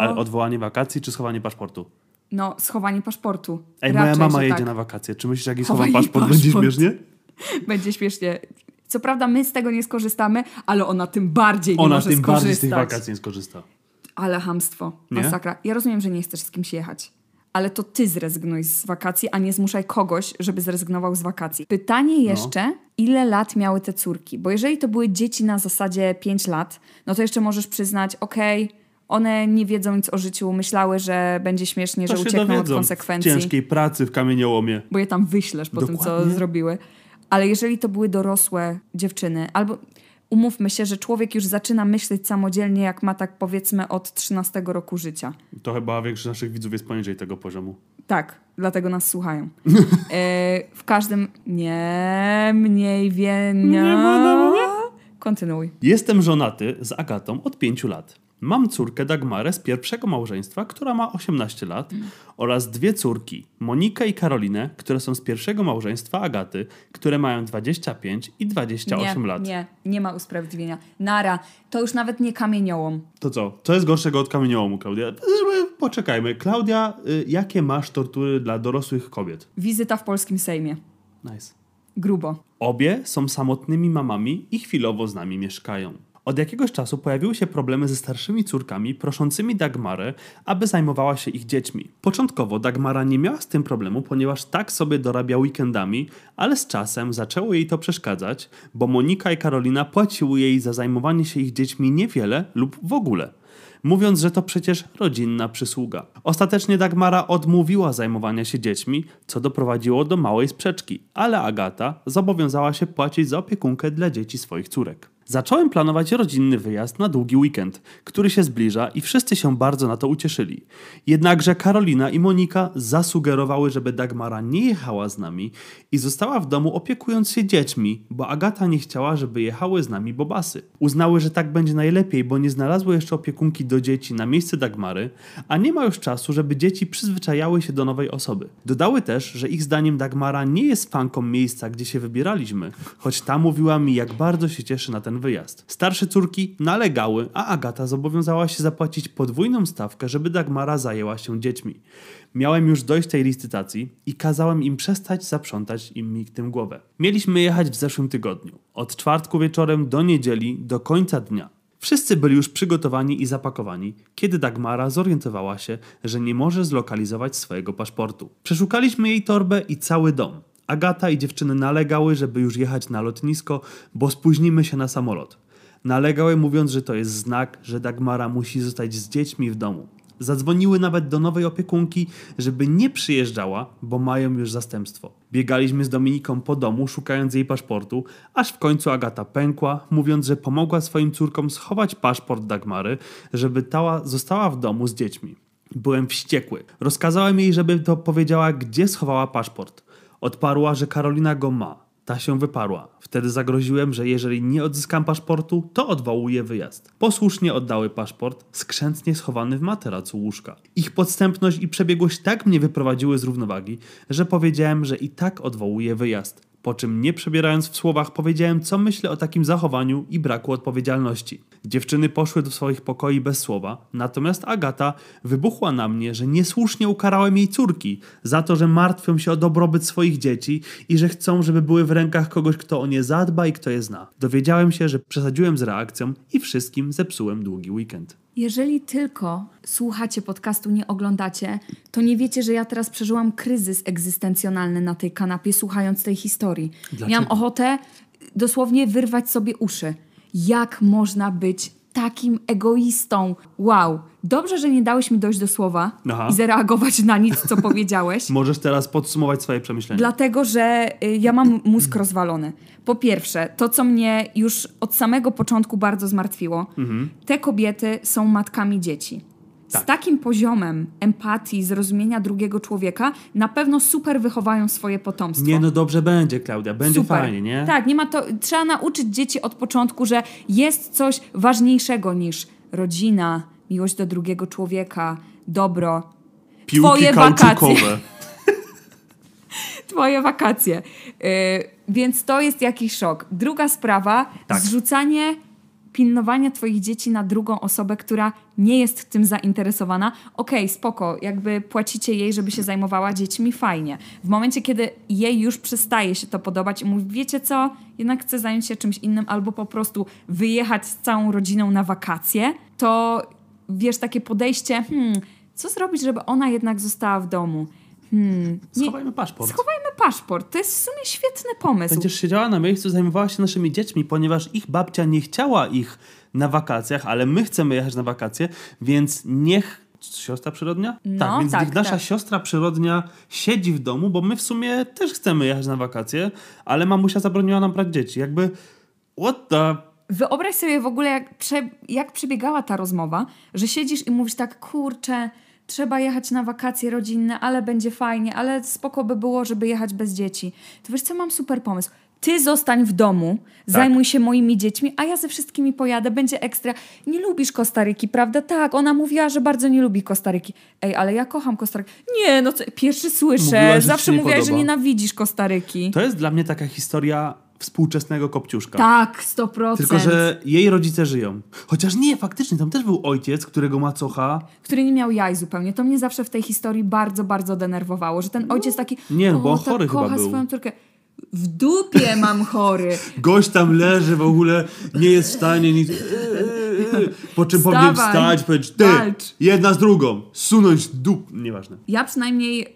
Ale odwołanie wakacji czy schowanie paszportu? No, schowanie paszportu. Ej, Raczej, moja mama jedzie tak. na wakacje. Czy myślisz, jak jej schowam jej paszport, będzie paszport. śmiesznie? Będzie śmiesznie. Co prawda my z tego nie skorzystamy, ale ona tym bardziej nie Ona może tym skorzystać. bardziej z tych wakacji nie skorzysta. Ale hamstwo. Masakra. Ja rozumiem, że nie chcesz z kimś jechać. Ale to ty zrezygnuj z wakacji, a nie zmuszaj kogoś, żeby zrezygnował z wakacji. No. Pytanie jeszcze, ile lat miały te córki? Bo jeżeli to były dzieci na zasadzie 5 lat, no to jeszcze możesz przyznać, okej, one nie wiedzą nic o życiu, myślały, że będzie śmiesznie, To że uciekną od dowiedzą konsekwencji, ciężkiej pracy w kamieniołomie. bo je tam wyślesz po tym, co Dokładnie. zrobiły. Ale jeżeli to były dorosłe dziewczyny, albo umówmy się, że człowiek już zaczyna myśleć samodzielnie, jak ma tak powiedzmy od 13 roku życia. To chyba większość naszych widzów jest poniżej tego poziomu. Tak, dlatego nas słuchają. E, w każdym. Nie, mniej więcej. Nie Kontynuuj. Jestem żonaty z Agatą od 5 lat. Mam córkę Dagmarę z pierwszego małżeństwa, która ma 18 lat oraz dwie córki, Monikę i Karolinę, które są z pierwszego małżeństwa Agaty, które mają 25 i 28 nie, lat. Nie, nie ma usprawiedliwienia. Nara, to już nawet nie kamieniołom. To co? Co jest gorszego od kamieniołomu, Klaudia? Poczekajmy. Klaudia, y, jakie masz tortury dla dorosłych kobiet? Wizyta w polskim Sejmie. Nice. Grubo. Obie są samotnymi mamami i chwilowo z nami mieszkają. Od jakiegoś czasu pojawiły się problemy ze starszymi córkami proszącymi Dagmarę, aby zajmowała się ich dziećmi. Początkowo Dagmara nie miała z tym problemu, ponieważ tak sobie dorabia weekendami, ale z czasem zaczęło jej to przeszkadzać, bo Monika i Karolina płaciły jej za zajmowanie się ich dziećmi niewiele lub w ogóle mówiąc, że to przecież rodzinna przysługa. Ostatecznie Dagmara odmówiła zajmowania się dziećmi, co doprowadziło do małej sprzeczki, ale Agata zobowiązała się płacić za opiekunkę dla dzieci swoich córek. Zacząłem planować rodzinny wyjazd na długi weekend, który się zbliża i wszyscy się bardzo na to ucieszyli. Jednakże Karolina i Monika zasugerowały, żeby Dagmara nie jechała z nami i została w domu opiekując się dziećmi, bo Agata nie chciała, żeby jechały z nami bobasy. Uznały, że tak będzie najlepiej, bo nie znalazły jeszcze opiekunki do dzieci na miejsce Dagmary, a nie ma już czasu, żeby dzieci przyzwyczajały się do nowej osoby. Dodały też, że ich zdaniem Dagmara nie jest fanką miejsca, gdzie się wybieraliśmy, choć ta mówiła mi, jak bardzo się cieszy na ten wyjazd. Starsze córki nalegały, a Agata zobowiązała się zapłacić podwójną stawkę, żeby Dagmara zajęła się dziećmi. Miałem już dojść tej licytacji i kazałem im przestać zaprzątać im tym głowę. Mieliśmy jechać w zeszłym tygodniu, od czwartku wieczorem do niedzieli, do końca dnia. Wszyscy byli już przygotowani i zapakowani, kiedy Dagmara zorientowała się, że nie może zlokalizować swojego paszportu. Przeszukaliśmy jej torbę i cały dom. Agata i dziewczyny nalegały, żeby już jechać na lotnisko, bo spóźnimy się na samolot. Nalegałem mówiąc, że to jest znak, że Dagmara musi zostać z dziećmi w domu. Zadzwoniły nawet do nowej opiekunki, żeby nie przyjeżdżała, bo mają już zastępstwo. Biegaliśmy z Dominiką po domu, szukając jej paszportu, aż w końcu Agata pękła, mówiąc, że pomogła swoim córkom schować paszport Dagmary, żeby ta została w domu z dziećmi. Byłem wściekły. Rozkazałem jej, żeby to powiedziała, gdzie schowała paszport. Odparła, że Karolina go ma. Ta się wyparła. Wtedy zagroziłem, że jeżeli nie odzyskam paszportu, to odwołuję wyjazd. Posłusznie oddały paszport, skrzętnie schowany w materacu łóżka. Ich podstępność i przebiegłość tak mnie wyprowadziły z równowagi, że powiedziałem, że i tak odwołuję wyjazd. Po czym nie przebierając w słowach powiedziałem, co myślę o takim zachowaniu i braku odpowiedzialności. Dziewczyny poszły do swoich pokoi bez słowa, natomiast Agata wybuchła na mnie, że niesłusznie ukarałem jej córki za to, że martwią się o dobrobyt swoich dzieci i że chcą, żeby były w rękach kogoś, kto o nie zadba i kto je zna. Dowiedziałem się, że przesadziłem z reakcją i wszystkim zepsułem długi weekend. Jeżeli tylko słuchacie podcastu, nie oglądacie, to nie wiecie, że ja teraz przeżyłam kryzys egzystencjonalny na tej kanapie, słuchając tej historii. Dlaczego? Miałam ochotę dosłownie wyrwać sobie uszy. Jak można być takim egoistą? Wow. Dobrze, że nie dałeś mi dojść do słowa Aha. i zareagować na nic, co powiedziałeś. Możesz teraz podsumować swoje przemyślenia. Dlatego, że y, ja mam mózg rozwalony. Po pierwsze, to co mnie już od samego początku bardzo zmartwiło, te kobiety są matkami dzieci. Z Tak. takim poziomem empatii, zrozumienia drugiego człowieka na pewno super wychowają swoje potomstwo. Nie, no dobrze będzie, Klaudia. Będzie Super. fajnie, nie? Tak, nie ma to. Trzeba nauczyć dzieci od początku, że jest coś ważniejszego niż rodzina, miłość do drugiego człowieka, dobro, Piłki Twoje wakacje. twoje wakacje. Yy, więc to jest jakiś szok. Druga sprawa, Tak. zrzucanie pilnowania twoich dzieci na drugą osobę, która nie jest tym zainteresowana. Okej, spoko, jakby płacicie jej, żeby się zajmowała dziećmi, fajnie. W momencie, kiedy jej już przestaje się to podobać i mówi, wiecie co, jednak chcę zająć się czymś innym albo po prostu wyjechać z całą rodziną na wakacje, to wiesz, takie podejście, hmm, co zrobić, żeby ona jednak została w domu? Hmm, Schowajmy paszport. schowajmy paszport. To jest w sumie świetny pomysł. Będziesz siedziała na miejscu, zajmowała się naszymi dziećmi, ponieważ ich babcia nie chciała ich na wakacjach, ale my chcemy jechać na wakacje, więc niech siostra przyrodnia? No, tak, więc tak, niech nasza tak. siostra przyrodnia siedzi w domu, bo my w sumie też chcemy jechać na wakacje, ale mamusia zabroniła nam brać dzieci. Jakby what the... Wyobraź sobie w ogóle, jak, prze, jak przebiegała ta rozmowa, że siedzisz i mówisz tak, kurczę, trzeba jechać na wakacje rodzinne, ale będzie fajnie, ale spoko by było, żeby jechać bez dzieci. To wiesz co, mam super pomysł. Ty zostań w domu, zajmuj się moimi dziećmi, a ja ze wszystkimi pojadę, będzie ekstra. Nie lubisz Kostaryki, prawda? Tak, ona mówiła, że bardzo nie lubi Kostaryki. Ej, ale ja kocham Kostarykę. Nie, no co, pierwszy słyszę. Zawsze mówiłaś, że nienawidzisz Kostaryki. To jest dla mnie taka historia współczesnego kopciuszka. Tak, 100%. Tylko, że jej rodzice żyją. Chociaż nie, faktycznie, tam też był ojciec, którego macocha który nie miał jaj zupełnie. To mnie zawsze w tej historii bardzo, bardzo denerwowało, że ten ojciec taki. Nie, o, bo on tak chory chyba był. swoją córkę. W dupie mam chory. Gość tam leży w ogóle, nie jest w stanie nic. Po czym powinien Wstawaj, wstać, powiedzieć, ty, walcz. jedna z drugą, sunąć dup. Nieważne. Ja przynajmniej y,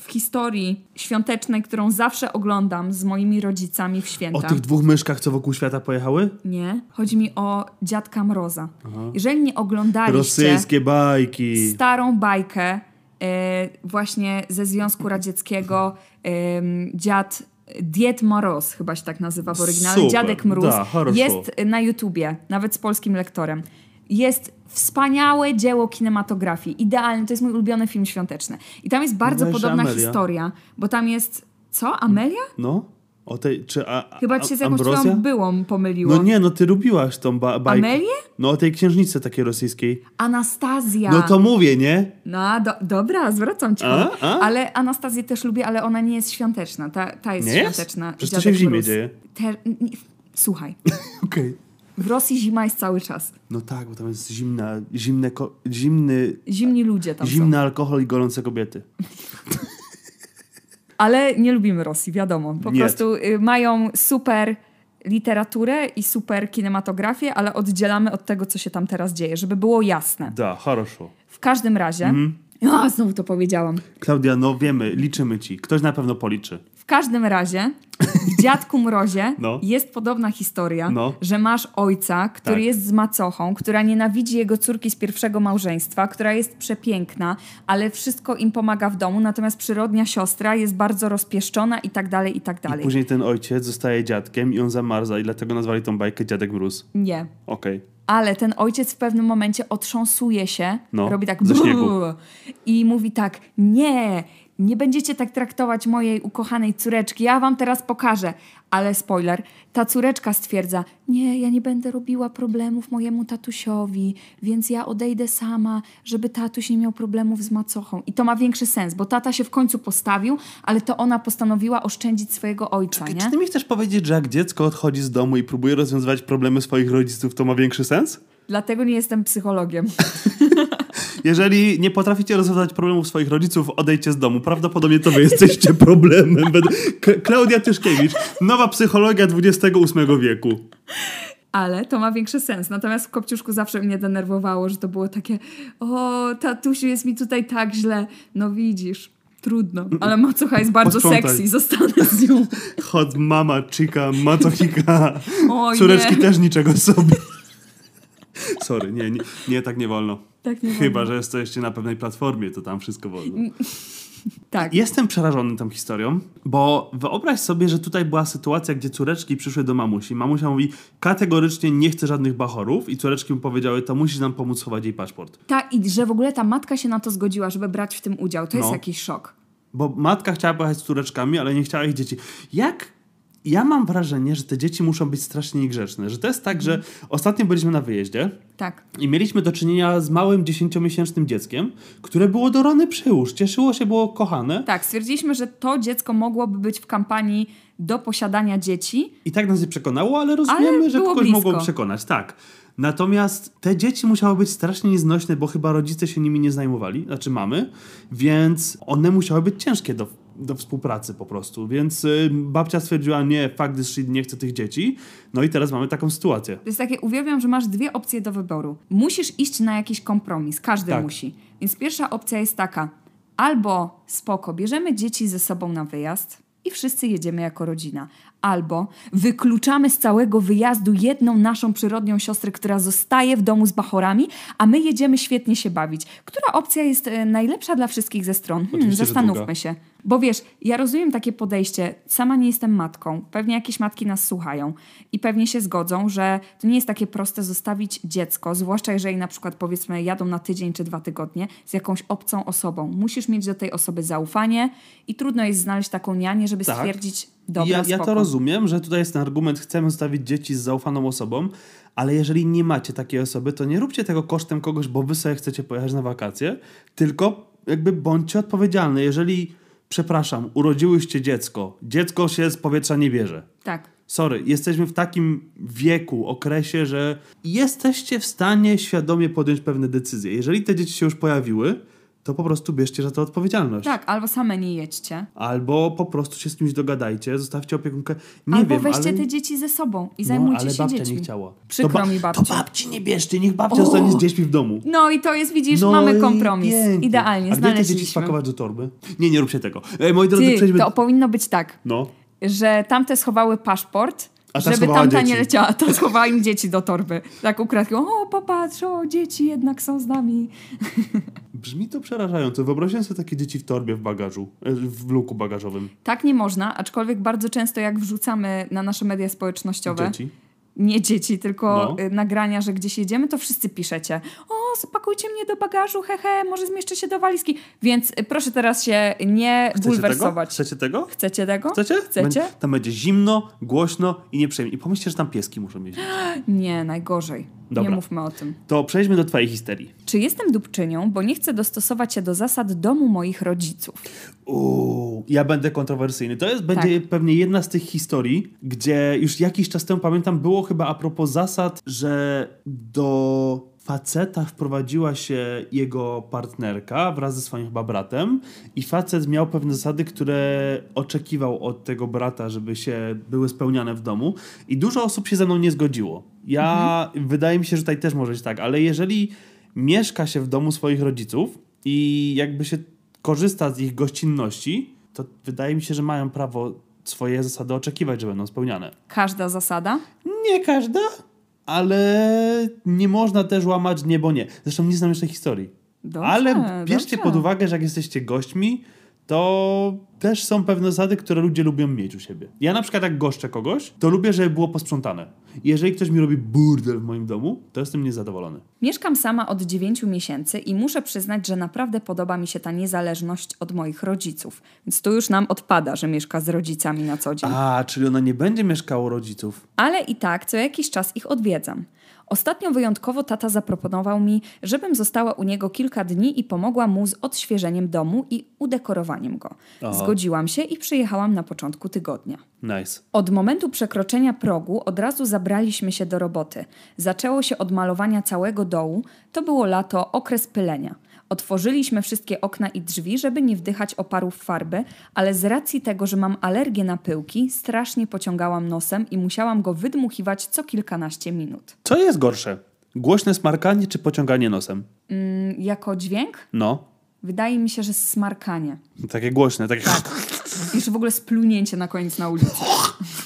w historii świątecznej, którą zawsze oglądam z moimi rodzicami w O święta. tych dwóch myszkach, co wokół świata pojechały? Nie, chodzi mi o dziadka Mroza. Jeżeli nie oglądaliście Rosyjskie bajki. starą bajkę y, właśnie ze Związku Radzieckiego, dziad Diet Moroz, chyba się tak nazywa w oryginale, Super, Dziadek Mróz, da, jest na YouTubie, nawet z polskim lektorem. Jest wspaniałe dzieło kinematografii, idealne, to jest mój ulubiony film świąteczny. I tam jest bardzo Weź podobna Amelia. historia, bo tam jest... Co? Amelia? No. O tej, czy a, Chyba ci się z jakąś Ambrozja? byłą pomyliło. No nie, no ty lubiłaś tą ba bajkę. Amelię? No o tej księżniczce takiej rosyjskiej. Anastazja. No to mówię, nie? No, do, dobra, zwracam ci. A? uwagę. A? Ale Anastazję też lubię, ale ona nie jest świąteczna. Ta, ta jest Nie jest? świąteczna. Przecież to się w zimie Mróz. dzieje. Te, nie, słuchaj, Okej. w Rosji zima jest cały czas. No tak, bo tam jest zimna, zimne, zimny, Zimni ludzie tam zimny są. alkohol i gorące kobiety. Ale nie lubimy Rosji, wiadomo. Po Nie. prostu y, mają super literaturę i super kinematografię, ale oddzielamy od tego, co się tam teraz dzieje, żeby było jasne. Da, хорошо. W każdym razie... Mhm. O, znowu to powiedziałam. Klaudia, no wiemy, liczymy ci. Ktoś na pewno policzy. W każdym razie w Dziadku Mrozie No. jest podobna historia, No. że masz ojca, który Tak. jest z macochą, która nienawidzi jego córki z pierwszego małżeństwa, która jest przepiękna, ale wszystko im pomaga w domu, natomiast przyrodnia siostra jest bardzo rozpieszczona i tak dalej, i tak I dalej. później ten ojciec zostaje dziadkiem i on zamarza i dlatego nazwali tą bajkę Dziadek Mróz. Nie. Okej. Ale ten ojciec w pewnym momencie otrząsuje się, No, robi tak brrr i mówi tak: Nie, nie będziecie tak traktować mojej ukochanej córeczki, ja wam teraz pokażę. Ale spoiler, ta córeczka stwierdza: Nie, ja nie będę robiła problemów mojemu tatusiowi, więc ja odejdę sama, żeby tatuś nie miał problemów z macochą. I to ma większy sens, bo tata się w końcu postawił, ale to ona postanowiła oszczędzić swojego ojca, Czy nie? ty mi chcesz powiedzieć, że jak dziecko odchodzi z domu i próbuje rozwiązywać problemy swoich rodziców, to ma większy sens? Dlatego nie jestem psychologiem. Jeżeli nie potraficie rozwiązać problemów swoich rodziców, odejdźcie z domu. Prawdopodobnie to wy jesteście problemem. Klaudia Tyszkiewicz, nowa psychologia XXVIII wieku. Ale to ma większy sens. Natomiast w Kopciuszku zawsze mnie denerwowało, że to było takie o, tatusiu, jest mi tutaj tak źle. No widzisz, trudno. Ale macocha jest bardzo Posprzątaj. sexy, zostanę z nią. Hot mama, chica, macochika. Córeczki nie. też niczego sobie. Sorry, nie, nie, nie, tak nie wolno. Tak nie Chyba, wolno. że jesteście na pewnej platformie, to tam wszystko wolno. Tak. Jestem przerażony tą historią, bo wyobraź sobie, że tutaj była sytuacja, gdzie córeczki przyszły do mamusi. Mamusia mówi, kategorycznie nie chcę żadnych bachorów i córeczki mu powiedziały, to musisz nam pomóc schować jej paszport. Ta, I że w ogóle ta matka się na to zgodziła, żeby brać w tym udział. To jest No. jakiś szok. Bo matka chciała pojechać z córeczkami, ale nie chciała ich dzieci. Jak... Ja mam wrażenie, że te dzieci muszą być strasznie niegrzeczne. Że to jest tak, że ostatnio byliśmy na wyjeździe Tak. i mieliśmy do czynienia z małym dziesięciomiesięcznym dzieckiem, które było do rany przyłóż. Cieszyło się, było kochane. Tak, stwierdziliśmy, że to dziecko mogłoby być w kampanii do posiadania dzieci. I tak nas nie przekonało, ale rozumiemy, Ale że kogoś blisko. mogło przekonać. Tak. Natomiast te dzieci musiały być strasznie nieznośne, bo chyba rodzice się nimi nie zajmowali, znaczy mamy, więc one musiały być ciężkie do, do współpracy po prostu. Więc y, babcia stwierdziła, nie, fuck this shit, nie chcę tych dzieci. No i teraz mamy taką sytuację. To jest takie, uwielbiam, że masz dwie opcje do wyboru. Musisz iść na jakiś kompromis, każdy Tak. musi. Więc pierwsza opcja jest taka: albo spoko, bierzemy dzieci ze sobą na wyjazd i wszyscy jedziemy jako rodzina, albo wykluczamy z całego wyjazdu jedną naszą przyrodnią siostrę, która zostaje w domu z bachorami, a my jedziemy świetnie się bawić. Która opcja jest e, najlepsza dla wszystkich ze stron? Hmm, Oczywiście, zastanówmy się. Bo wiesz, ja rozumiem takie podejście. Sama nie jestem matką. Pewnie jakieś matki nas słuchają i pewnie się zgodzą, że to nie jest takie proste zostawić dziecko, zwłaszcza jeżeli na przykład powiedzmy jadą na tydzień czy dwa tygodnie z jakąś obcą osobą. Musisz mieć do tej osoby zaufanie i trudno jest znaleźć taką nianię, żeby Tak. stwierdzić, dobra, ja, ja to rozumiem, że tutaj jest ten argument, chcemy zostawić dzieci z zaufaną osobą, ale jeżeli nie macie takiej osoby, to nie róbcie tego kosztem kogoś, bo wy sobie chcecie pojechać na wakacje, tylko jakby bądźcie odpowiedzialni. Jeżeli, przepraszam, urodziłyście dziecko, dziecko się z powietrza nie bierze. Tak. Sorry, jesteśmy w takim wieku, okresie, że jesteście w stanie świadomie podjąć pewne decyzje. Jeżeli te dzieci się już pojawiły, to po prostu bierzcie za to odpowiedzialność. Tak, albo same nie jedźcie. Albo po prostu się z kimś dogadajcie, zostawcie opiekunkę. Nie albo wiem, weźcie ale... te dzieci ze sobą i No, zajmujcie ale się babcia dziećmi. nie chciała. Przykro to mi, babciu. To babci nie bierzcie, niech babcia zostanie z dziećmi w domu. No i to jest, widzisz, No mamy kompromis. pięknie. Idealnie, A gdzie te dzieci znaleźliśmy. spakować do torby? Nie, nie róbcie tego. E, moi drodzy, Ty, przejdźmy... to powinno być tak. No. że tamte schowały paszport, A ta żeby tamta dzieci. nie leciała. Ta schowała im dzieci do torby. Tak ukradł. O, popatrz, o, dzieci jednak są z nami. Brzmi to przerażająco. Wyobraźcie sobie takie dzieci w torbie w bagażu, e, w luku bagażowym. Tak nie można, aczkolwiek bardzo często jak wrzucamy na nasze media społecznościowe, Dzieci. nie dzieci, tylko No. y, nagrania, że gdzieś jedziemy, to wszyscy piszecie. O, zapakujcie mnie do bagażu, hehe, może zmieszczę się do walizki. Więc y, proszę teraz się nie Chcecie tego? bulwersować. Chcecie tego? Chcecie tego? Chcecie? Chcecie? Bę- Tam będzie zimno, głośno i nieprzyjemnie. I pomyślcie, że tam pieski muszą jeździć. Nie, najgorzej. Dobra. Nie mówmy o tym. To przejdźmy do twojej histerii. Czy jestem dupczynią, bo nie chcę dostosować się do zasad domu moich rodziców? Uuu, ja będę kontrowersyjny. To jest będzie Tak. pewnie jedna z tych historii, gdzie już jakiś czas temu pamiętam, było chyba a propos zasad, że do faceta wprowadziła się jego partnerka wraz ze swoim chyba bratem i facet miał pewne zasady, które oczekiwał od tego brata, żeby się były spełniane w domu i dużo osób się ze mną nie zgodziło. Ja, wydaje mi się, że tutaj też może być tak, ale jeżeli mieszka się w domu swoich rodziców i jakby się korzysta z ich gościnności, to wydaje mi się, że mają prawo swoje zasady oczekiwać, że będą spełniane. Każda zasada? Nie każda, ale nie można też łamać niebo nie. Zresztą nie znam jeszcze historii. Dobrze, ale bierzcie dobrze. pod uwagę, że jak jesteście gośćmi, to też są pewne zasady, które ludzie lubią mieć u siebie. Ja na przykład jak goszczę kogoś, to lubię, żeby było posprzątane. Jeżeli ktoś mi robi burdel w moim domu, to jestem niezadowolony. Mieszkam sama od 9 miesięcy i muszę przyznać, że naprawdę podoba mi się ta niezależność od moich rodziców. Więc tu już nam odpada, że mieszka z rodzicami na co dzień. A, czyli ona nie będzie mieszkała u rodziców. Ale i tak co jakiś czas ich odwiedzam. Ostatnio wyjątkowo tata zaproponował mi, żebym została u niego kilka dni i pomogła mu z odświeżeniem domu i udekorowaniem go. Aha. Zgodziłam się i przyjechałam na początku tygodnia. Nice. Od momentu przekroczenia progu od razu zabraliśmy się do roboty. Zaczęło się od malowania całego dołu. To było lato, okres pylenia. Otworzyliśmy wszystkie okna i drzwi, żeby nie wdychać oparów farby, ale z racji tego, że mam alergię na pyłki, strasznie pociągałam nosem i musiałam go wydmuchiwać co kilkanaście minut. Co jest gorsze? Głośne smarkanie czy pociąganie nosem? Mm, jako dźwięk? No, Wydaje mi się, że smarkanie. takie głośne, takie... Jeszcze w ogóle splunięcie na koniec na ulicy.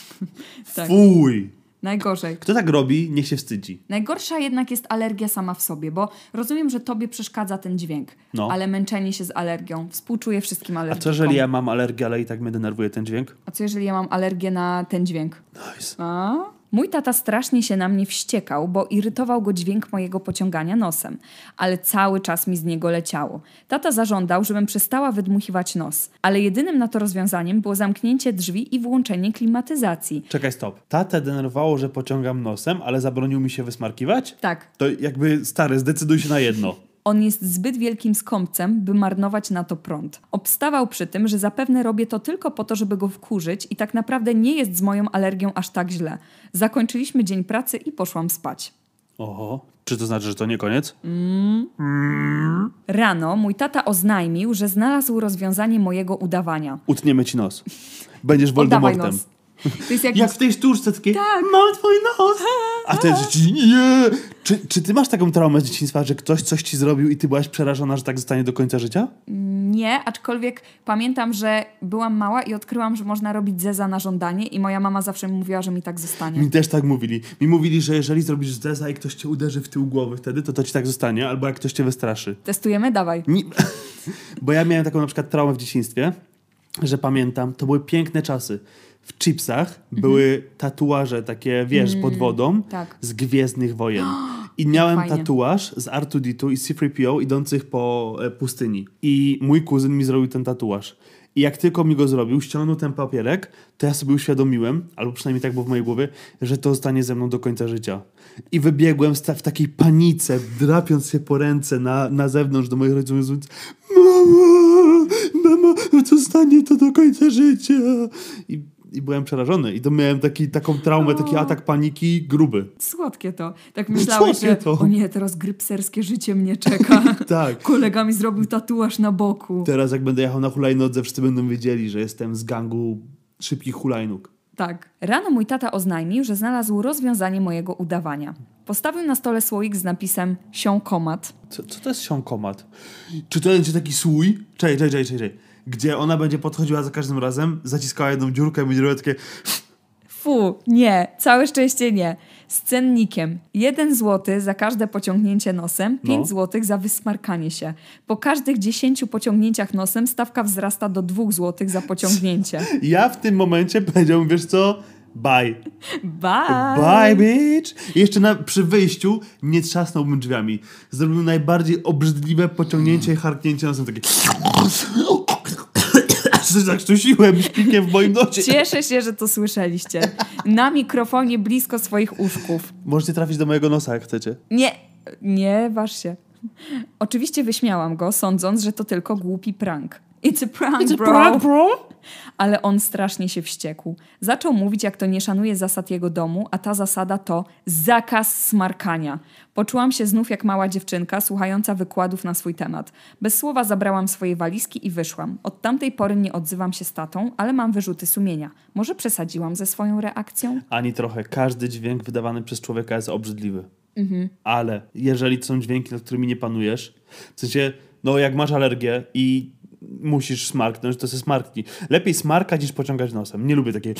tak, Fuj! Najgorzej. Kto tak robi, niech się wstydzi. Najgorsza jednak jest alergia sama w sobie, bo rozumiem, że tobie przeszkadza ten dźwięk, No. ale męczenie się z alergią. Współczuję wszystkim A alergikom. co jeżeli ja mam alergię, ale i tak mnie denerwuje ten dźwięk? A co jeżeli ja mam alergię na ten dźwięk? Nice. A? Mój tata strasznie się na mnie wściekał, bo irytował go dźwięk mojego pociągania nosem, ale cały czas mi z niego leciało. Tata zażądał, żebym przestała wydmuchiwać nos, ale jedynym na to rozwiązaniem było zamknięcie drzwi i włączenie klimatyzacji. Czekaj, stop. Tatę denerwowało, że pociągam nosem, ale zabronił mi się wysmarkiwać? Tak, To jakby, stary, zdecyduj się na jedno. On jest zbyt wielkim skąpcem, by marnować na to prąd. Obstawał przy tym, że zapewne robię to tylko po to, żeby go wkurzyć i tak naprawdę nie jest z moją alergią aż tak źle. Zakończyliśmy dzień pracy i poszłam spać. Oho. Czy to znaczy, że to nie koniec? Rano mój tata oznajmił, że znalazł rozwiązanie mojego udawania. Utniemy ci nos. Będziesz Voldemortem. nos. To jest jak... Jak w tej sztuczce takie, Tak. mam twój nos. A ty nie. Czy, czy ty masz taką traumę z dzieciństwa, że ktoś coś ci zrobił i ty byłaś przerażona, że tak zostanie do końca życia? Nie, aczkolwiek pamiętam, że byłam mała i odkryłam, że można robić zeza na żądanie i moja mama zawsze mi mówiła, że mi tak zostanie. Mi też tak mówili. Mi mówili, że jeżeli zrobisz zeza i ktoś cię uderzy w tył głowy wtedy, to to ci tak zostanie, albo jak ktoś cię wystraszy. Testujemy? Dawaj. Nie, bo ja miałem taką na przykład traumę w dzieciństwie, że pamiętam, to były piękne czasy. W chipsach były tatuaże takie, wiesz, pod wodą tak. z Gwiezdnych Wojen. I miałem Fajnie. tatuaż z R2-D2 i C-3PO idących po e, pustyni. I mój kuzyn mi zrobił ten tatuaż. I jak tylko mi go zrobił, ściągnął ten papierek, to ja sobie uświadomiłem, albo przynajmniej tak było w mojej głowie, że to zostanie ze mną do końca życia. I wybiegłem w takiej panice, drapiąc się po ręce na, na zewnątrz do moich rodziców, mówiąc Mamo, mamo, zostanie to do końca życia. I, i byłem przerażony. I to miałem taki, taką traumę, taki atak paniki gruby. Słodkie to. Tak myślałeś, Słodkie że to. o nie, teraz grypserskie życie mnie czeka. Tak. Kolega mi zrobił tatuaż na boku. Teraz jak będę jechał na hulajnodze, wszyscy będą wiedzieli, że jestem z gangu szybkich hulajnóg. Tak. Rano mój tata oznajmił, że znalazł rozwiązanie mojego udawania. Postawił na stole słoik z napisem siąkomat. Co, co to jest siąkomat? Czy to będzie taki słój? Czekaj, czekaj, czekaj, czekaj. Gdzie ona będzie podchodziła za każdym razem, zaciskała jedną dziurkę i będzie robiła takie... Fu, nie, całe szczęście nie. Z cennikiem. 1 zł za każde pociągnięcie nosem, 5 No. zł za wysmarkanie się. Po każdych 10 pociągnięciach nosem stawka wzrasta do 2 zł za pociągnięcie. Ja w tym momencie powiedziałbym, wiesz co? Bye. Bye! Bye, bitch! I jeszcze na, przy wyjściu nie trzasnąłbym drzwiami. Zrobił najbardziej obrzydliwe pociągnięcie i harknięcie nosem takie... Zakrztusiłem śpikiem w moim nocie. Cieszę się, że to słyszeliście. Na mikrofonie blisko swoich uszków. Możecie trafić do mojego nosa, jak chcecie. Nie, nie waż się. Oczywiście wyśmiałam go, sądząc, że to tylko głupi prank. It's a prank, bro. bro? Ale on strasznie się wściekł. Zaczął mówić, jak to nie szanuje zasad jego domu, a ta zasada to zakaz smarkania. Poczułam się znów jak mała dziewczynka, słuchająca wykładów na swój temat. Bez słowa zabrałam swoje walizki i wyszłam. Od tamtej pory nie odzywam się z tatą, ale mam wyrzuty sumienia. Może przesadziłam ze swoją reakcją? Ani trochę. Każdy dźwięk wydawany przez człowieka jest obrzydliwy. Ale jeżeli to są dźwięki, nad którymi nie panujesz, w sensie, no jak masz alergię i musisz smarknąć, to se smarknij. Lepiej smarkać niż pociągać nosem. Nie lubię takiej...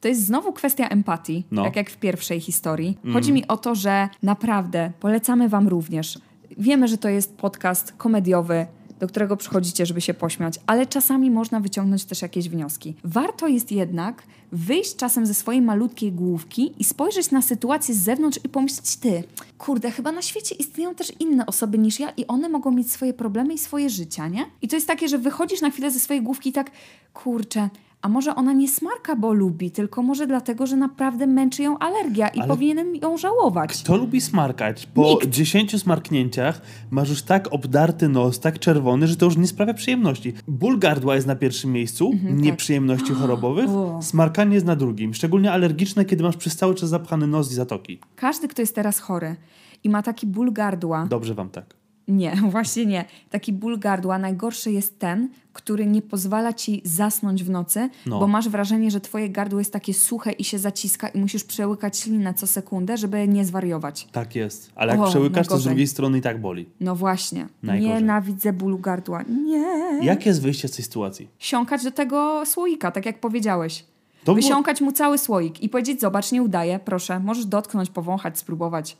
To jest znowu kwestia empatii, No. tak jak w pierwszej historii. Chodzi mi o to, że naprawdę polecamy Wam również. Wiemy, że to jest podcast komediowy, do którego przychodzicie, żeby się pośmiać, ale czasami można wyciągnąć też jakieś wnioski. Warto jest jednak wyjść czasem ze swojej malutkiej główki i spojrzeć na sytuację z zewnątrz i pomyśleć, ty, kurde, chyba na świecie istnieją też inne osoby niż ja i one mogą mieć swoje problemy i swoje życia, nie? I to jest takie, że wychodzisz na chwilę ze swojej główki i tak, kurczę, a może ona nie smarka, bo lubi, tylko może dlatego, że naprawdę męczy ją alergia i Ale- powinienem ją żałować. Kto lubi smarkać? Po Nikt. 10 smarknięciach masz już tak obdarty nos, tak czerwony, że to już nie sprawia przyjemności. Ból gardła jest na pierwszym miejscu, nieprzyjemności chorobowych. Mhm, O. Smarkanie jest na drugim. Szczególnie alergiczne, kiedy masz przez cały czas zapchany nos i zatoki. Każdy, kto jest teraz chory i ma taki ból gardła, Dobrze wam tak. Nie, właśnie nie. Taki ból gardła najgorszy jest ten, który nie pozwala ci zasnąć w nocy, No. bo masz wrażenie, że twoje gardło jest takie suche i się zaciska i musisz przełykać ślinę co sekundę, żeby nie zwariować. Tak jest. Ale jak O, przełykasz, to z najgorzej. drugiej strony i tak boli. No właśnie. Najgorzej. Nienawidzę bólu gardła. Nie. Jak jest wyjście z tej sytuacji? Siąkać do tego słoika, tak jak powiedziałeś. To było- Wysiąkać mu cały słoik i powiedzieć, zobacz, nie udaje, proszę, możesz dotknąć, powąchać, spróbować.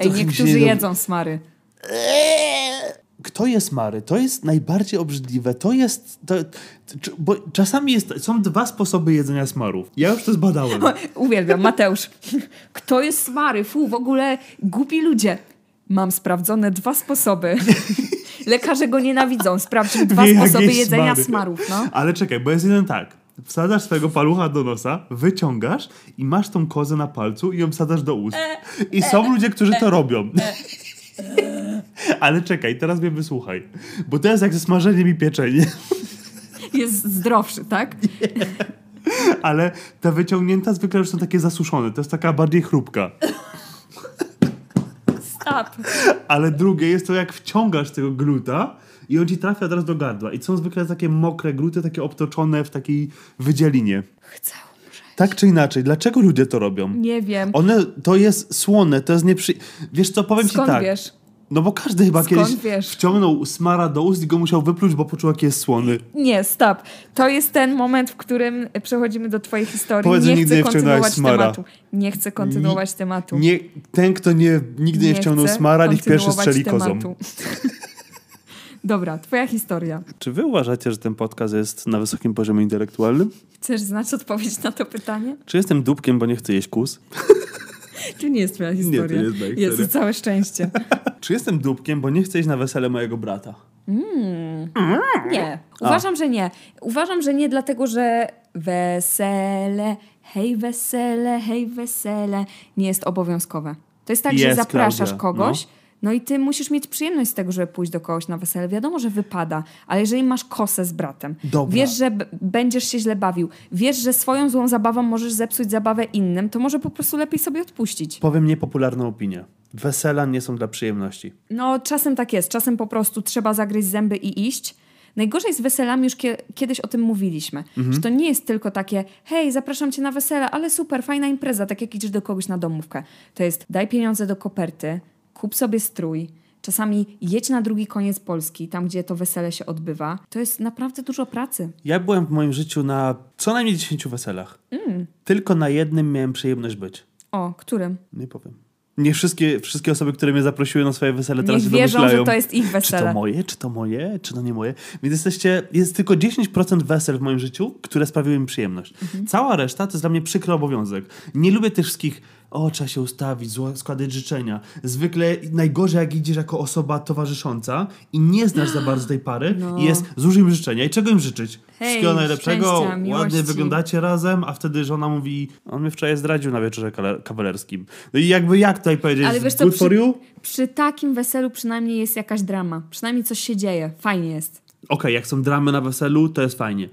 Ej, niektórzy jedzą smary. Kto jest Mary? To jest najbardziej obrzydliwe. To jest. To, bo czasami jest, są dwa sposoby jedzenia smarów. Ja już to zbadałem. Uwielbiam, Mateusz. Kto jest smary? Fu, w ogóle głupi ludzie. Mam sprawdzone dwa sposoby. Lekarze go nienawidzą. Sprawdźmy dwa Wie, sposoby jedzenia smary. smarów. No. Ale czekaj, bo jest jeden tak. Wsadzasz swojego palucha do nosa, wyciągasz i masz tą kozę na palcu i ją wsadzasz do ust. I są ludzie, którzy to robią. Ale czekaj, teraz mnie wysłuchaj. Bo to jest jak ze smażeniem i pieczeniem. Jest zdrowszy, tak? Ale te wyciągnięta zwykle już są takie zasuszone. To jest taka bardziej chrupka. Stop. Ale drugie jest to, jak wciągasz tego gluta i on ci trafia teraz do gardła. I są zwykle takie mokre gluty, takie obtoczone w takiej wydzielinie. Chcę. Tak czy inaczej, dlaczego ludzie to robią? Nie wiem. One, to jest słone, to jest nieprzy... Wiesz co, powiem Skąd ci tak. wiesz? No bo każdy chyba Skąd kiedyś wiesz? wciągnął smara do ust i go musiał wypluć, bo poczuł, jaki jest słony. Nie, stop. To jest ten moment, w którym przechodzimy do twojej historii. Powiedz, że nie nigdy chcę nie wciągnąłeś kontynuować smara. tematu. Nie chcę kontynuować tematu. Nie, ten, kto nie, nigdy nie, wciągnął chcę smara, niech pierwszy kontynuować strzeli kozą. tematu. Dobra, twoja historia. Czy wy uważacie, że ten podcast jest na wysokim poziomie intelektualnym? Chcesz znać odpowiedź na to pytanie? Czy jestem dupkiem, bo nie chcę jeść kus? To nie jest twoja to historia. nie jest moja Jezu, historia. całe szczęście. Czy jestem dupkiem, bo nie chcę iść na wesele mojego brata? Nie. Uważam, że nie. Uważam, że nie dlatego, że wesele, hej wesele, hej wesele nie jest obowiązkowe. To jest tak, że Jest, zapraszasz Klaudia, kogoś, no. I ty musisz mieć przyjemność z tego, żeby pójść do kogoś na wesele. Wiadomo, że wypada, ale jeżeli masz kosę z bratem, Dobra. wiesz, że będziesz się źle bawił, wiesz, że swoją złą zabawą możesz zepsuć zabawę innym, to może po prostu lepiej sobie odpuścić. Powiem niepopularną opinię. Wesela nie są dla przyjemności. No, czasem tak jest. Czasem po prostu trzeba zagryźć zęby i iść. Najgorzej z weselami, już kie- kiedyś o tym mówiliśmy, że to nie jest tylko takie, hej, zapraszam cię na wesele, ale super, fajna impreza, tak jak idziesz do kogoś na domówkę. To jest, daj pieniądze do koperty, kup sobie strój, czasami jedź na drugi koniec Polski, tam gdzie to wesele się odbywa. To jest naprawdę dużo pracy. Ja byłem w moim życiu na co najmniej 10 weselach. Mm. Tylko na jednym miałem przyjemność być. O, którym? Nie powiem. Nie wszystkie, wszystkie osoby, które mnie zaprosiły na swoje wesele, teraz Niech się wierzą, domyślają. że to jest ich Czy to wesele. moje, czy to moje, czy to nie moje. Więc jesteście, jest tylko 10% wesel w moim życiu, które sprawiły mi przyjemność. Mhm. Cała reszta to jest dla mnie przykry obowiązek. Nie lubię tych wszystkich, o, trzeba się ustawić, składać życzenia. Zwykle najgorzej, jak idziesz jako osoba towarzysząca i nie znasz za bardzo tej pary No. i jest, złóż im życzenia. I czego im życzyć? Hej, Wszystkiego najlepszego, ładnie wyglądacie razem, a wtedy żona mówi, on mnie wczoraj zdradził na wieczorze kawalerskim. No i jakby jak tutaj powiedzieć, Ale wiesz co, good for you? Przy takim weselu przynajmniej jest jakaś drama. Przynajmniej coś się dzieje. Fajnie jest. Okej, jak są dramy na weselu, to jest fajnie.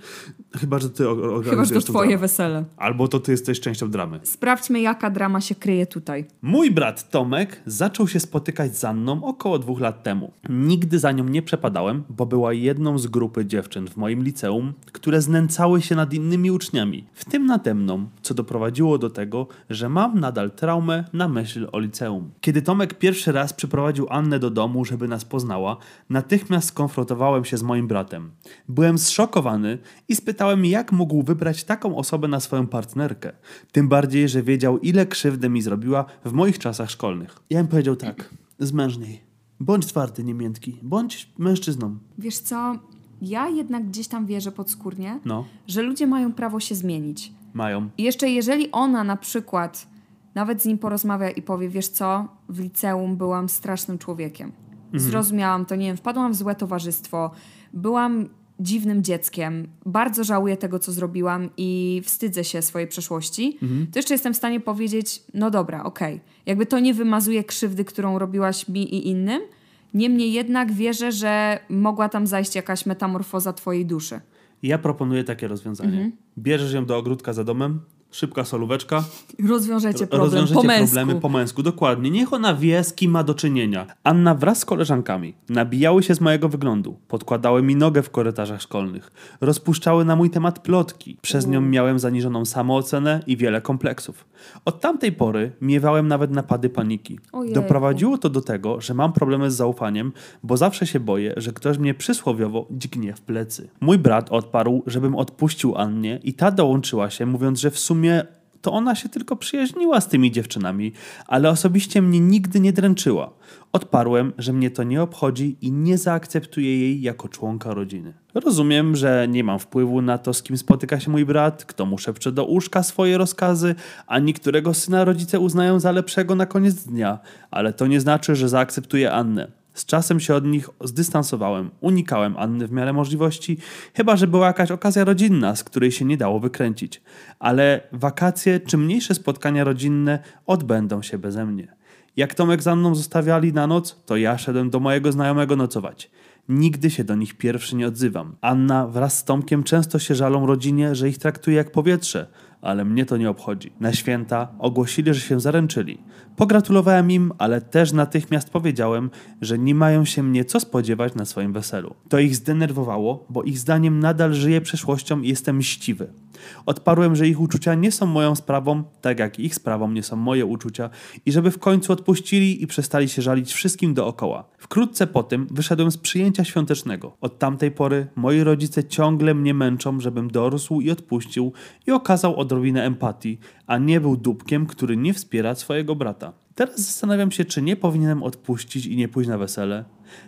Chyba, że ty o- Chyba, że to organizujesz twoje dramę. wesele. Albo to ty jesteś częścią dramy. Sprawdźmy, jaka drama się kryje tutaj. Mój brat Tomek zaczął się spotykać z Anną około dwóch lat temu. Nigdy za nią nie przepadałem, bo była jedną z grupy dziewczyn w moim liceum, które znęcały się nad innymi uczniami, w tym nade mną, co doprowadziło do tego, że mam nadal traumę na myśl o liceum. Kiedy Tomek pierwszy raz przyprowadził Annę do domu, żeby nas poznała, natychmiast skonfrontowałem się z moim bratem. Byłem zszokowany i spytałem, jak mógł wybrać taką osobę na swoją partnerkę. Tym bardziej, że wiedział, ile krzywdy mi zrobiła w moich czasach szkolnych. Ja bym powiedział tak, zmężniej. Bądź twardy, niemiętki. Bądź mężczyzną. Wiesz co, ja jednak gdzieś tam wierzę podskórnie, No, że ludzie mają prawo się zmienić. mają. I jeszcze jeżeli ona na przykład nawet z nim porozmawia i powie, wiesz co, w liceum byłam strasznym człowiekiem. Zrozumiałam to, nie wiem, wpadłam w złe towarzystwo, byłam dziwnym dzieckiem, bardzo żałuję tego, co zrobiłam i wstydzę się swojej przeszłości, to jeszcze jestem w stanie powiedzieć, no dobra, okej. Jakby to nie wymazuje krzywdy, którą robiłaś mi i innym, niemniej jednak wierzę, że mogła tam zajść jakaś metamorfoza twojej duszy. Ja proponuję takie rozwiązanie. Mhm. Bierzesz ją do ogródka za domem, szybka solóweczka, Rozwiążecie problem rozwiążecie po problemy po męsku. Dokładnie. Niech ona wie, z kim ma do czynienia. Anna wraz z koleżankami nabijały się z mojego wyglądu, podkładały mi nogę w korytarzach szkolnych, rozpuszczały na mój temat plotki. Przez nią miałem zaniżoną samoocenę i wiele kompleksów. Od tamtej pory miewałem nawet napady paniki. Ojejku. Doprowadziło to do tego, że mam problemy z zaufaniem, bo zawsze się boję, że ktoś mnie przysłowiowo dźgnie w plecy. Mój brat odparł, żebym odpuścił Annie i ta dołączyła się, mówiąc, że w sumie to ona się tylko przyjaźniła z tymi dziewczynami, ale osobiście mnie nigdy nie dręczyła. Odparłem, że mnie to nie obchodzi i nie zaakceptuję jej jako członka rodziny. Rozumiem, że nie mam wpływu na to, z kim spotyka się mój brat, kto mu szepcze do uszka swoje rozkazy, ani którego syna rodzice uznają za lepszego na koniec dnia, ale to nie znaczy, że zaakceptuję Annę. Z czasem się od nich zdystansowałem, unikałem Anny w miarę możliwości, chyba że była jakaś okazja rodzinna, z której się nie dało wykręcić. Ale wakacje czy mniejsze spotkania rodzinne odbędą się beze mnie. Jak Tomek za mną zostawiali na noc, to ja szedłem do mojego znajomego nocować. Nigdy się do nich pierwszy nie odzywam. Anna wraz z Tomkiem często się żalą rodzinie, że ich traktuje jak powietrze, ale mnie to nie obchodzi. Na święta ogłosili, że się zaręczyli. Pogratulowałem im, ale też natychmiast powiedziałem, że nie mają się mnie co spodziewać na swoim weselu. To ich zdenerwowało, bo ich zdaniem nadal żyję przeszłością i jestem mściwy. Odparłem, że ich uczucia nie są moją sprawą, tak jak ich sprawą nie są moje uczucia i żeby w końcu odpuścili i przestali się żalić wszystkim dookoła. Wkrótce po tym wyszedłem z przyjęcia świątecznego. Od tamtej pory moi rodzice ciągle mnie męczą, żebym dorósł i odpuścił i okazał odrobinę empatii, a nie był dupkiem, który nie wspiera swojego brata. Teraz zastanawiam się, czy nie powinienem odpuścić i nie pójść na wesele.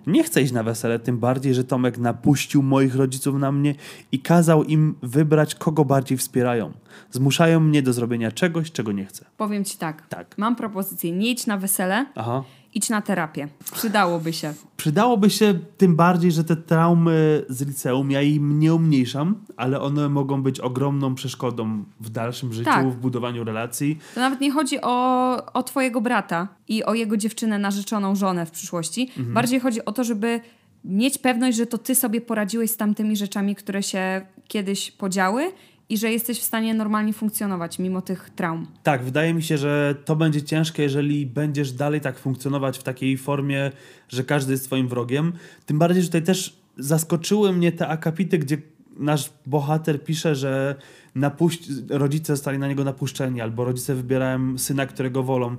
Nie chcę iść na wesele, tym bardziej, że Tomek napuścił moich rodziców na mnie i kazał im wybrać, kogo bardziej wspierają. Zmuszają mnie do zrobienia czegoś, czego nie chcę. Powiem ci tak. Tak. Mam propozycję. Nie idź na wesele, Aha. Idź na terapię. Przydałoby się. Przydałoby się tym bardziej, że te traumy z liceum, ja im nie umniejszam, ale one mogą być ogromną przeszkodą w dalszym życiu, Tak. w budowaniu relacji. To nawet nie chodzi o, o twojego brata i o jego dziewczynę, narzeczoną żonę w przyszłości. Bardziej chodzi o to, żeby mieć pewność, że to ty sobie poradziłeś z tamtymi rzeczami, które się kiedyś podziały i że jesteś w stanie normalnie funkcjonować mimo tych traum. Tak, wydaje mi się, że to będzie ciężkie, jeżeli będziesz dalej tak funkcjonować w takiej formie, że każdy jest twoim wrogiem. Tym bardziej, że tutaj też zaskoczyły mnie te akapity, gdzie nasz bohater pisze, że napuść... rodzice zostali na niego napuszczeni, albo rodzice wybierają syna, którego wolą.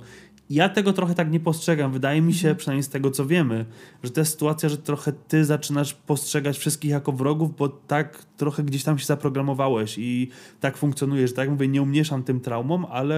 Ja tego trochę tak nie postrzegam. Wydaje mi się, przynajmniej z tego co wiemy, że to jest sytuacja, że trochę ty zaczynasz postrzegać wszystkich jako wrogów, bo tak trochę gdzieś tam się zaprogramowałeś i tak funkcjonujesz. Tak jak mówię, nie umniejszam tym traumom, ale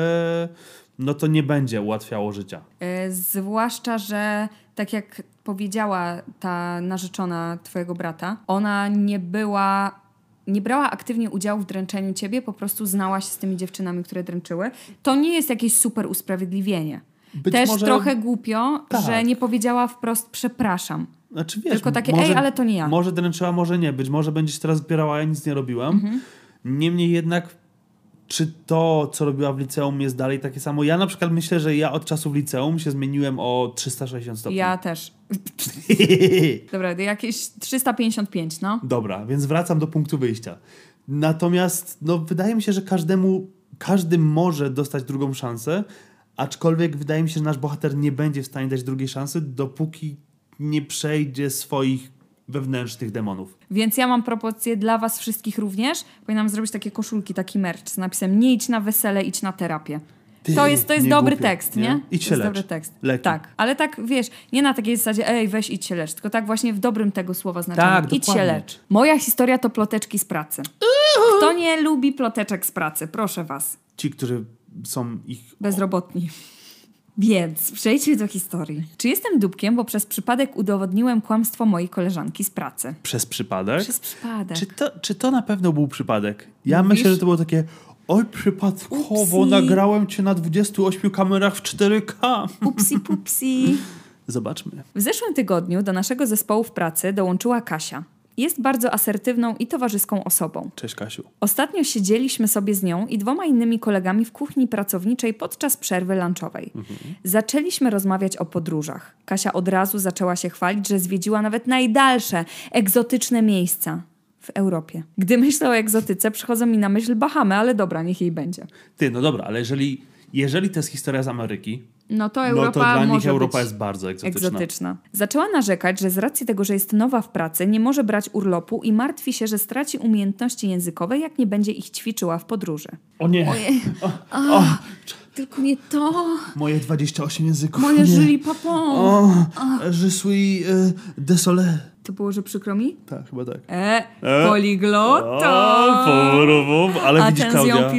no to nie będzie ułatwiało życia. E, Zwłaszcza, że tak jak powiedziała ta narzeczona twojego brata, ona nie była. Nie brała aktywnie udziału w dręczeniu ciebie, po prostu znała się z tymi dziewczynami, które dręczyły. To nie jest jakieś super usprawiedliwienie. Być Też może- trochę głupio, Tak. że nie powiedziała wprost przepraszam. Znaczy, wiesz, Tylko takie, może, "Ej, ale to nie ja". Może dręczyła, może nie. Być może będziesz teraz odpierała, ja nic nie robiłam. Mhm. Niemniej jednak, czy to, co robiła w liceum, jest dalej takie samo? Ja na przykład myślę, że ja od czasu w liceum się zmieniłem o 360 stopni. Ja też. Dobra, jakieś 355, no. Dobra, więc wracam do punktu wyjścia. Natomiast no, wydaje mi się, że każdemu, każdy może dostać drugą szansę, aczkolwiek wydaje mi się, że nasz bohater nie będzie w stanie dać drugiej szansy, dopóki nie przejdzie swoich wewnętrznych demonów. Więc ja mam propozycję dla was wszystkich również. Powinnam zrobić takie koszulki, taki merch z napisem nie idź na wesele, idź na terapię. Ty, to jest, to jest dobry tekst, nie? nie? Idź się jest lecz. dobry tekst. Leki. Tak, ale tak, wiesz, nie na takiej zasadzie, ej, weź idź się lecz, tylko tak właśnie w dobrym tego słowa znaczeniu. Tak, idź się dokładnie. lecz. Moja historia to ploteczki z pracy. Kto nie lubi ploteczek z pracy? Proszę was. Ci, którzy są ich... Bezrobotni. Więc przejdźmy do historii. Czy jestem dupkiem, bo przez przypadek udowodniłem kłamstwo mojej koleżanki z pracy? Przez przypadek? Przez przypadek. Czy to, czy to na pewno był przypadek? Ja Mówisz? myślę, że to było takie oj, przypadkowo Upsi. nagrałem cię na 28 kamerach w 4K. Upsi pupsi. Zobaczmy. W zeszłym tygodniu do naszego zespołu w pracy dołączyła Kasia. Jest bardzo asertywną i towarzyską osobą. Cześć Kasiu. Ostatnio siedzieliśmy sobie z nią i dwoma innymi kolegami w kuchni pracowniczej podczas przerwy lunchowej. Zaczęliśmy rozmawiać o podróżach. Kasia od razu zaczęła się chwalić, że zwiedziła nawet najdalsze, egzotyczne miejsca w Europie. Gdy myślę o egzotyce, przychodzą mi na myśl Bahamy, ale dobra, niech jej będzie. Ty, no dobra, ale jeżeli, jeżeli to jest historia z Ameryki, No to no Europa to dla nich Europa jest bardzo egzotyczna. egzotyczna. Zaczęła narzekać, że z racji tego, że jest nowa w pracy, nie może brać urlopu i martwi się, że straci umiejętności językowe, jak nie będzie ich ćwiczyła w podróży. O nie, Ojej. O, tylko nie to. moje 28 języków. Moje żyli papon. O, je suis euh, désolé. To było, że przykro mi? Tak, chyba tak. E, E. poliglota. ale widzisz Klaudia,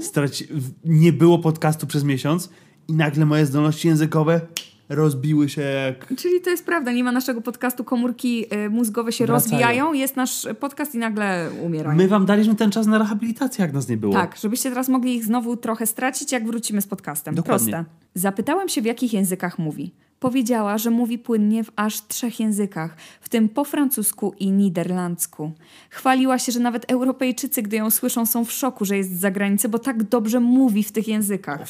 straci... nie było podcastu przez miesiąc i nagle moje zdolności językowe rozbiły się jak... Czyli to jest prawda, nie ma naszego podcastu, komórki y, mózgowe się Wracają. rozwijają, jest nasz podcast i nagle umierają. My wam daliśmy ten czas na rehabilitację, jak nas nie było. Tak, żebyście teraz mogli ich znowu trochę stracić, jak wrócimy z podcastem. Dokładnie. Proste. Zapytałam się, w jakich językach mówi. Powiedziała, że mówi płynnie w aż trzech językach, w tym po francusku i niderlandzku. Chwaliła się, że nawet Europejczycy, gdy ją słyszą, są w szoku, że jest z zagranicy, bo tak dobrze mówi w tych językach.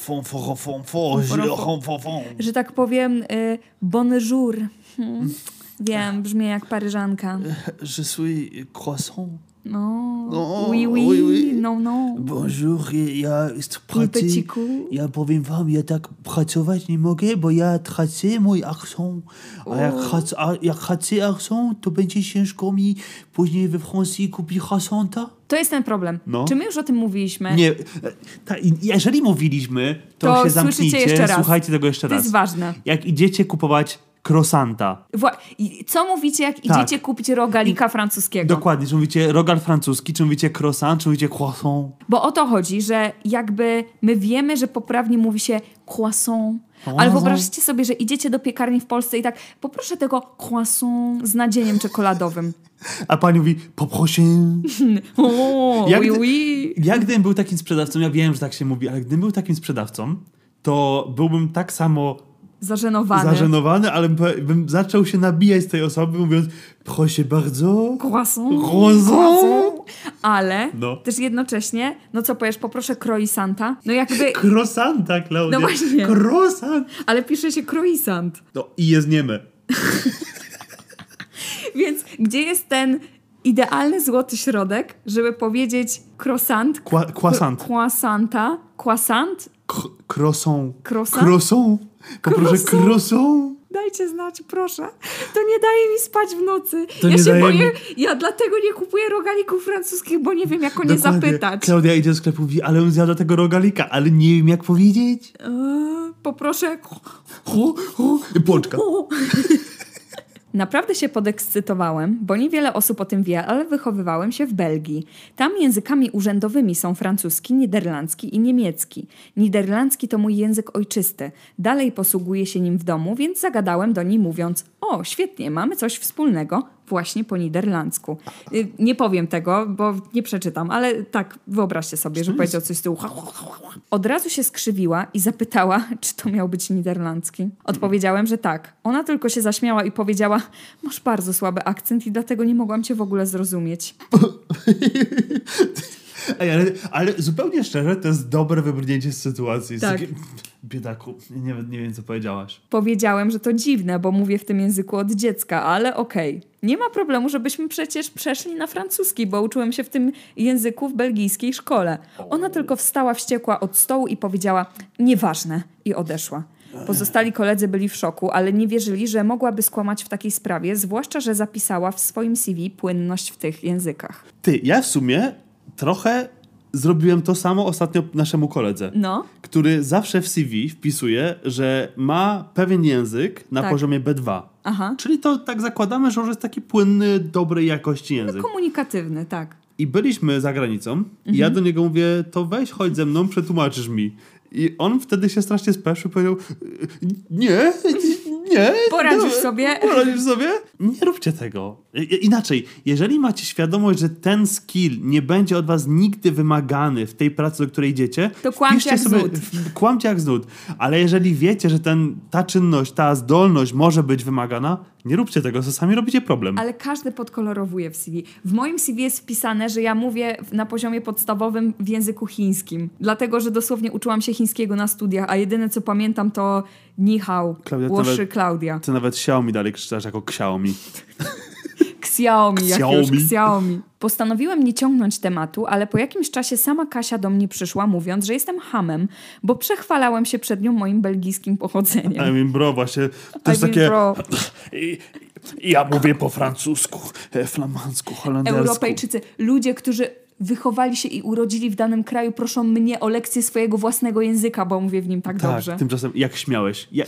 Że tak powiem, y, bonjour. Hmm. Wiem, brzmi jak paryżanka. Je suis croissant. No, No, oui, oui, oui, oui. no, no. Bonjour, ja pracy. Ja powiem wam, ja tak pracować nie mogę, bo ja tracę mój akcent. A jak, trac- a jak tracę akcent, to będzie ciężko mi później we Francji kupić accenta. To jest ten problem. No. Czy my już o tym mówiliśmy? Nie, ta, jeżeli mówiliśmy, to, To się zamknijcie, jeszcze raz. słuchajcie tego jeszcze To raz. jest ważne. Jak idziecie kupować i co mówicie, jak Tak. idziecie kupić rogalika francuskiego? dokładnie, czy mówicie rogal francuski, czy mówicie croissant, czy mówicie croissant, Bo o to chodzi, że jakby my wiemy, że poprawnie mówi się croissant. Ale wyobraźcie sobie, że idziecie do piekarni w Polsce i tak poproszę tego croissant z nadzieniem czekoladowym. a pani mówi poproszę. O, oui, oui. Ja gdybym był takim sprzedawcą, ja wiem, że tak się mówi, ale gdybym był takim sprzedawcą, to byłbym tak samo Zażenowany. zażenowany, ale bym- zaczął się nabijać z tej osoby, mówiąc proszę bardzo, Croissant. Croissant. Ale No. też jednocześnie, no co powiesz, poproszę croissanta. No jakby, croissanta, Klaudia. No właśnie. Croissant. ale pisze się croissant. No i jest nieme. Więc gdzie jest ten idealny złoty środek, żeby powiedzieć croissant, Qua- croissant. croissanta, croissant? Croissant. Croissant? Croissant. croissant. Dajcie znać, proszę. To nie daje mi spać w nocy. To ja nie się daje boję, ja dlatego nie kupuję rogalików francuskich, bo nie wiem, jak o nie zapytać. Klaudia idzie do sklepu i mówi, ale on zjada tego rogalika, ale nie wiem jak powiedzieć. Eee, poproszę... Pączka. Naprawdę się podekscytowałem, bo niewiele osób o tym wie, ale wychowywałem się w Belgii. Tam językami urzędowymi są francuski, niderlandzki i niemiecki. Niderlandzki to mój język ojczysty. Dalej posługuję się nim w domu, więc zagadałem do niej mówiąc: O, świetnie, mamy coś wspólnego, właśnie po niderlandzku. Y, Nie powiem tego, bo nie przeczytam, ale tak, wyobraźcie sobie, że powiedział coś z tyłu. Od razu się skrzywiła i zapytała, czy to miał być niderlandzki. Odpowiedziałem, że tak. Ona tylko się zaśmiała i powiedziała: Masz bardzo słaby akcent i dlatego nie mogłam cię w ogóle zrozumieć. Ej, ale, ale zupełnie szczerze, to jest dobre wybrnięcie z sytuacji. Tak. takie, Biedaku, nie, wiem- nie wiem, co powiedziałaś. Powiedziałem, że to dziwne, bo mówię w tym języku od dziecka, ale okej. Nie ma problemu, żebyśmy przecież przeszli na francuski, bo uczyłem się w tym języku w belgijskiej szkole. Ona tylko wstała wściekła od stołu i powiedziała: Nieważne, i odeszła. Pozostali koledzy byli w szoku, ale nie wierzyli, że mogłaby skłamać w takiej sprawie, zwłaszcza, że zapisała w swoim CV płynność w tych językach. Ty, ja w sumie trochę zrobiłem to samo ostatnio naszemu koledze. No, który zawsze w CV wpisuje, że ma pewien język na Tak. poziomie B2. aha. Czyli to tak zakładamy, że już jest taki płynny, dobrej jakości język. Komunikatywny, tak. I byliśmy za granicą i ja do niego mówię, to weź, chodź ze mną, przetłumaczysz mi. I on wtedy się strasznie speszył, powiedział, nie, nie. Poradzisz sobie? Poradzisz sobie? Nie róbcie tego. Inaczej, jeżeli macie świadomość, że ten skill nie będzie od was nigdy wymagany w tej pracy, do której idziecie, To kłamcie jak z nut. w- Kłamcie jak z nut. Ale jeżeli wiecie, że ten, ta czynność, ta zdolność może być wymagana, nie róbcie tego, to sami robicie problem. Ale każdy podkolorowuje w CV. W moim CV jest wpisane, że ja mówię na poziomie podstawowym w języku chińskim. Dlatego, że dosłownie uczyłam się chińskiego na studiach, a jedyne co pamiętam to ni hao, Klaudia, to łoszy Klaudia. Ty nawet Xiaomi dalej krzyczysz jako Xiaomi. Xiaomi, jak już Xiaomi. Xiaomi. Postanowiłem nie ciągnąć tematu, ale po jakimś czasie sama Kasia do mnie przyszła, mówiąc, że jestem hamem, bo przechwalałem się przed nią moim belgijskim pochodzeniem. I mean, bro, właśnie to jest I mean, takie... bro. Ja mówię po francusku, e, flamandzku, holendersku. Europejczycy, ludzie, którzy wychowali się i urodzili w danym kraju, proszą mnie o lekcję swojego własnego języka, bo mówię w nim tak, Tak, dobrze. tymczasem jak śmiałeś? Ja,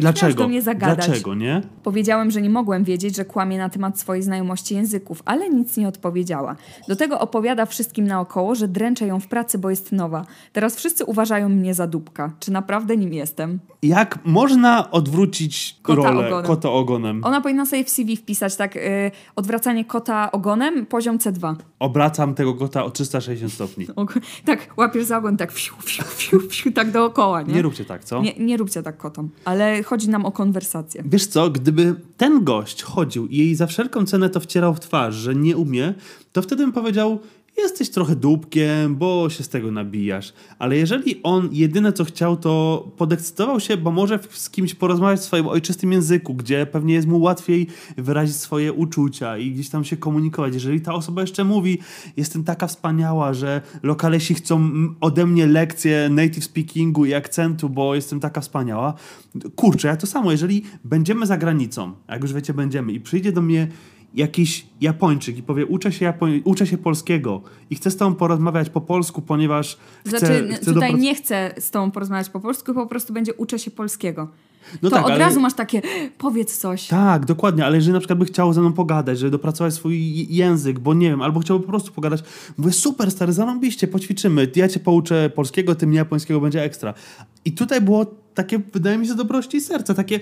dlaczego? do mnie zagadać. Dlaczego, nie? Powiedziałem, że nie mogłem wiedzieć, że kłamie na temat swojej znajomości języków, ale nic nie odpowiedziała. Do tego opowiada wszystkim naokoło, że dręczę ją w pracy, bo jest nowa. Teraz wszyscy uważają mnie za dupka. Czy naprawdę nim jestem? Jak można odwrócić Kota rolę ogonem. kota ogonem? Ona powinna sobie w CV wpisać tak, y, odwracanie kota ogonem, poziom C2. Obracam tego kota o 360 stopni. Tak, łapiesz za ogon, tak fiu, fiu, fiu, fiu, tak dookoła, nie? Nie róbcie tak, co? Nie, nie róbcie tak kotom, ale chodzi nam o konwersację. Wiesz co, gdyby ten gość chodził i jej za wszelką cenę to wcierał w twarz, że nie umie, to wtedy bym powiedział, jesteś trochę dupkiem, bo się z tego nabijasz. Ale jeżeli on jedyne co chciał, to podekscytował się, bo może z kimś porozmawiać w swoim ojczystym języku, gdzie pewnie jest mu łatwiej wyrazić swoje uczucia i gdzieś tam się komunikować. Jeżeli ta osoba jeszcze mówi, jestem taka wspaniała, że lokalesi chcą ode mnie lekcje native speakingu i akcentu, bo jestem taka wspaniała. Kurczę, ja to samo, jeżeli będziemy za granicą, jak już wiecie, będziemy i przyjdzie do mnie jakiś Japończyk i powie, uczę się, Japoń- uczę się polskiego i chcę z tobą porozmawiać po polsku, ponieważ chcę, Znaczy, chcę tutaj nie chcę z tobą porozmawiać po polsku, po prostu będzie uczę się polskiego. No to tak, od ale- razu masz takie, powiedz coś. Tak, dokładnie, ale jeżeli na przykład by chciał ze mną pogadać, żeby dopracować swój język, bo nie wiem, albo chciałby po prostu pogadać, mówię, super stary, zarąbiście, poćwiczymy, ja cię pouczę polskiego, ty mnie japońskiego, będzie ekstra. I tutaj było takie, wydaje mi się, dobrości serca, takie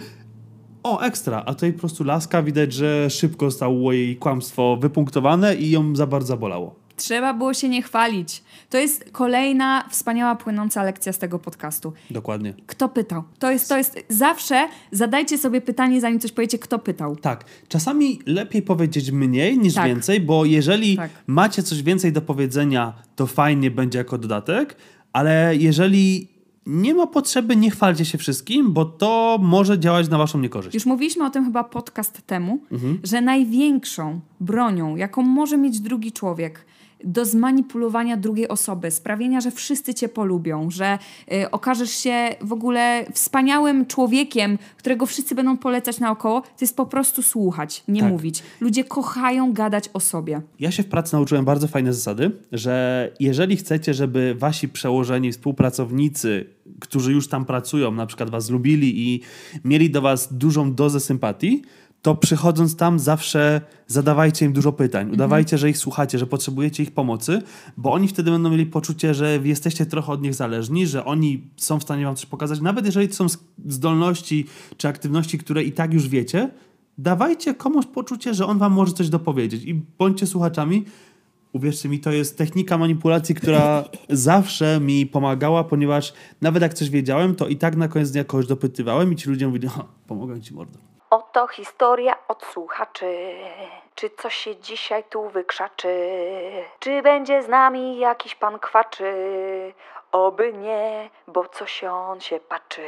o, ekstra, a tutaj po prostu laska, widać, że szybko zostało jej kłamstwo wypunktowane i ją za bardzo zabolało. Trzeba było się nie chwalić. To jest kolejna wspaniała, płynąca lekcja z tego podcastu. Dokładnie. Kto pytał? To jest, to jest zawsze zadajcie sobie pytanie, zanim coś powiecie, kto pytał. Tak, czasami lepiej powiedzieć mniej niż Tak. więcej, bo jeżeli Tak. macie coś więcej do powiedzenia, to fajnie będzie jako dodatek, ale jeżeli nie ma potrzeby, nie chwalcie się wszystkim, bo to może działać na waszą niekorzyść. Już mówiliśmy o tym chyba podcast temu, Mhm. że największą bronią, jaką może mieć drugi człowiek do zmanipulowania drugiej osoby, sprawienia, że wszyscy cię polubią, że y, okażesz się w ogóle wspaniałym człowiekiem, którego wszyscy będą polecać naokoło, to jest po prostu słuchać, nie Tak. mówić. Ludzie kochają gadać o sobie. Ja się w pracy nauczyłem bardzo fajne zasady, że jeżeli chcecie, żeby wasi przełożeni, współpracownicy, którzy już tam pracują, na przykład was lubili i mieli do was dużą dozę sympatii, to przychodząc tam zawsze zadawajcie im dużo pytań. Udawajcie, że ich słuchacie, że potrzebujecie ich pomocy, bo oni wtedy będą mieli poczucie, że jesteście trochę od nich zależni, że oni są w stanie wam coś pokazać, nawet jeżeli to są zdolności czy aktywności, które i tak już wiecie, dawajcie komuś poczucie, że on wam może coś dopowiedzieć i bądźcie słuchaczami. Uwierzcie mi, to jest technika manipulacji, która zawsze mi pomagała, ponieważ nawet jak coś wiedziałem, to i tak na koniec dnia kogoś dopytywałem i ci ludzie mówili, pomogę ci mordo. Oto historia od słuchaczy. Czy coś się dzisiaj tu wykrzaczy? Czy będzie z nami jakiś pan kwaczy? Oby nie, bo coś on się patrzy.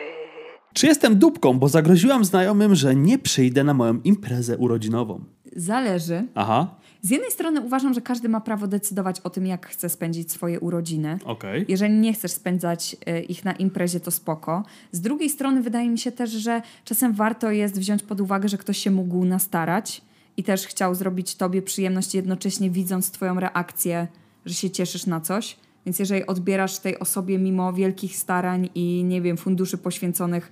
Czy jestem dupką, bo zagroziłam znajomym, że nie przyjdę na moją imprezę urodzinową? Zależy. Aha, Z jednej strony uważam, że każdy ma prawo decydować o tym, jak chce spędzić swoje urodziny. okej. Jeżeli nie chcesz spędzać e, ich na imprezie, to spoko. Z drugiej strony wydaje mi się też, że czasem warto jest wziąć pod uwagę, że ktoś się mógł nastarać i też chciał zrobić tobie przyjemność, jednocześnie widząc twoją reakcję, że się cieszysz na coś. Więc jeżeli odbierasz tej osobie mimo wielkich starań i nie wiem, funduszy poświęconych,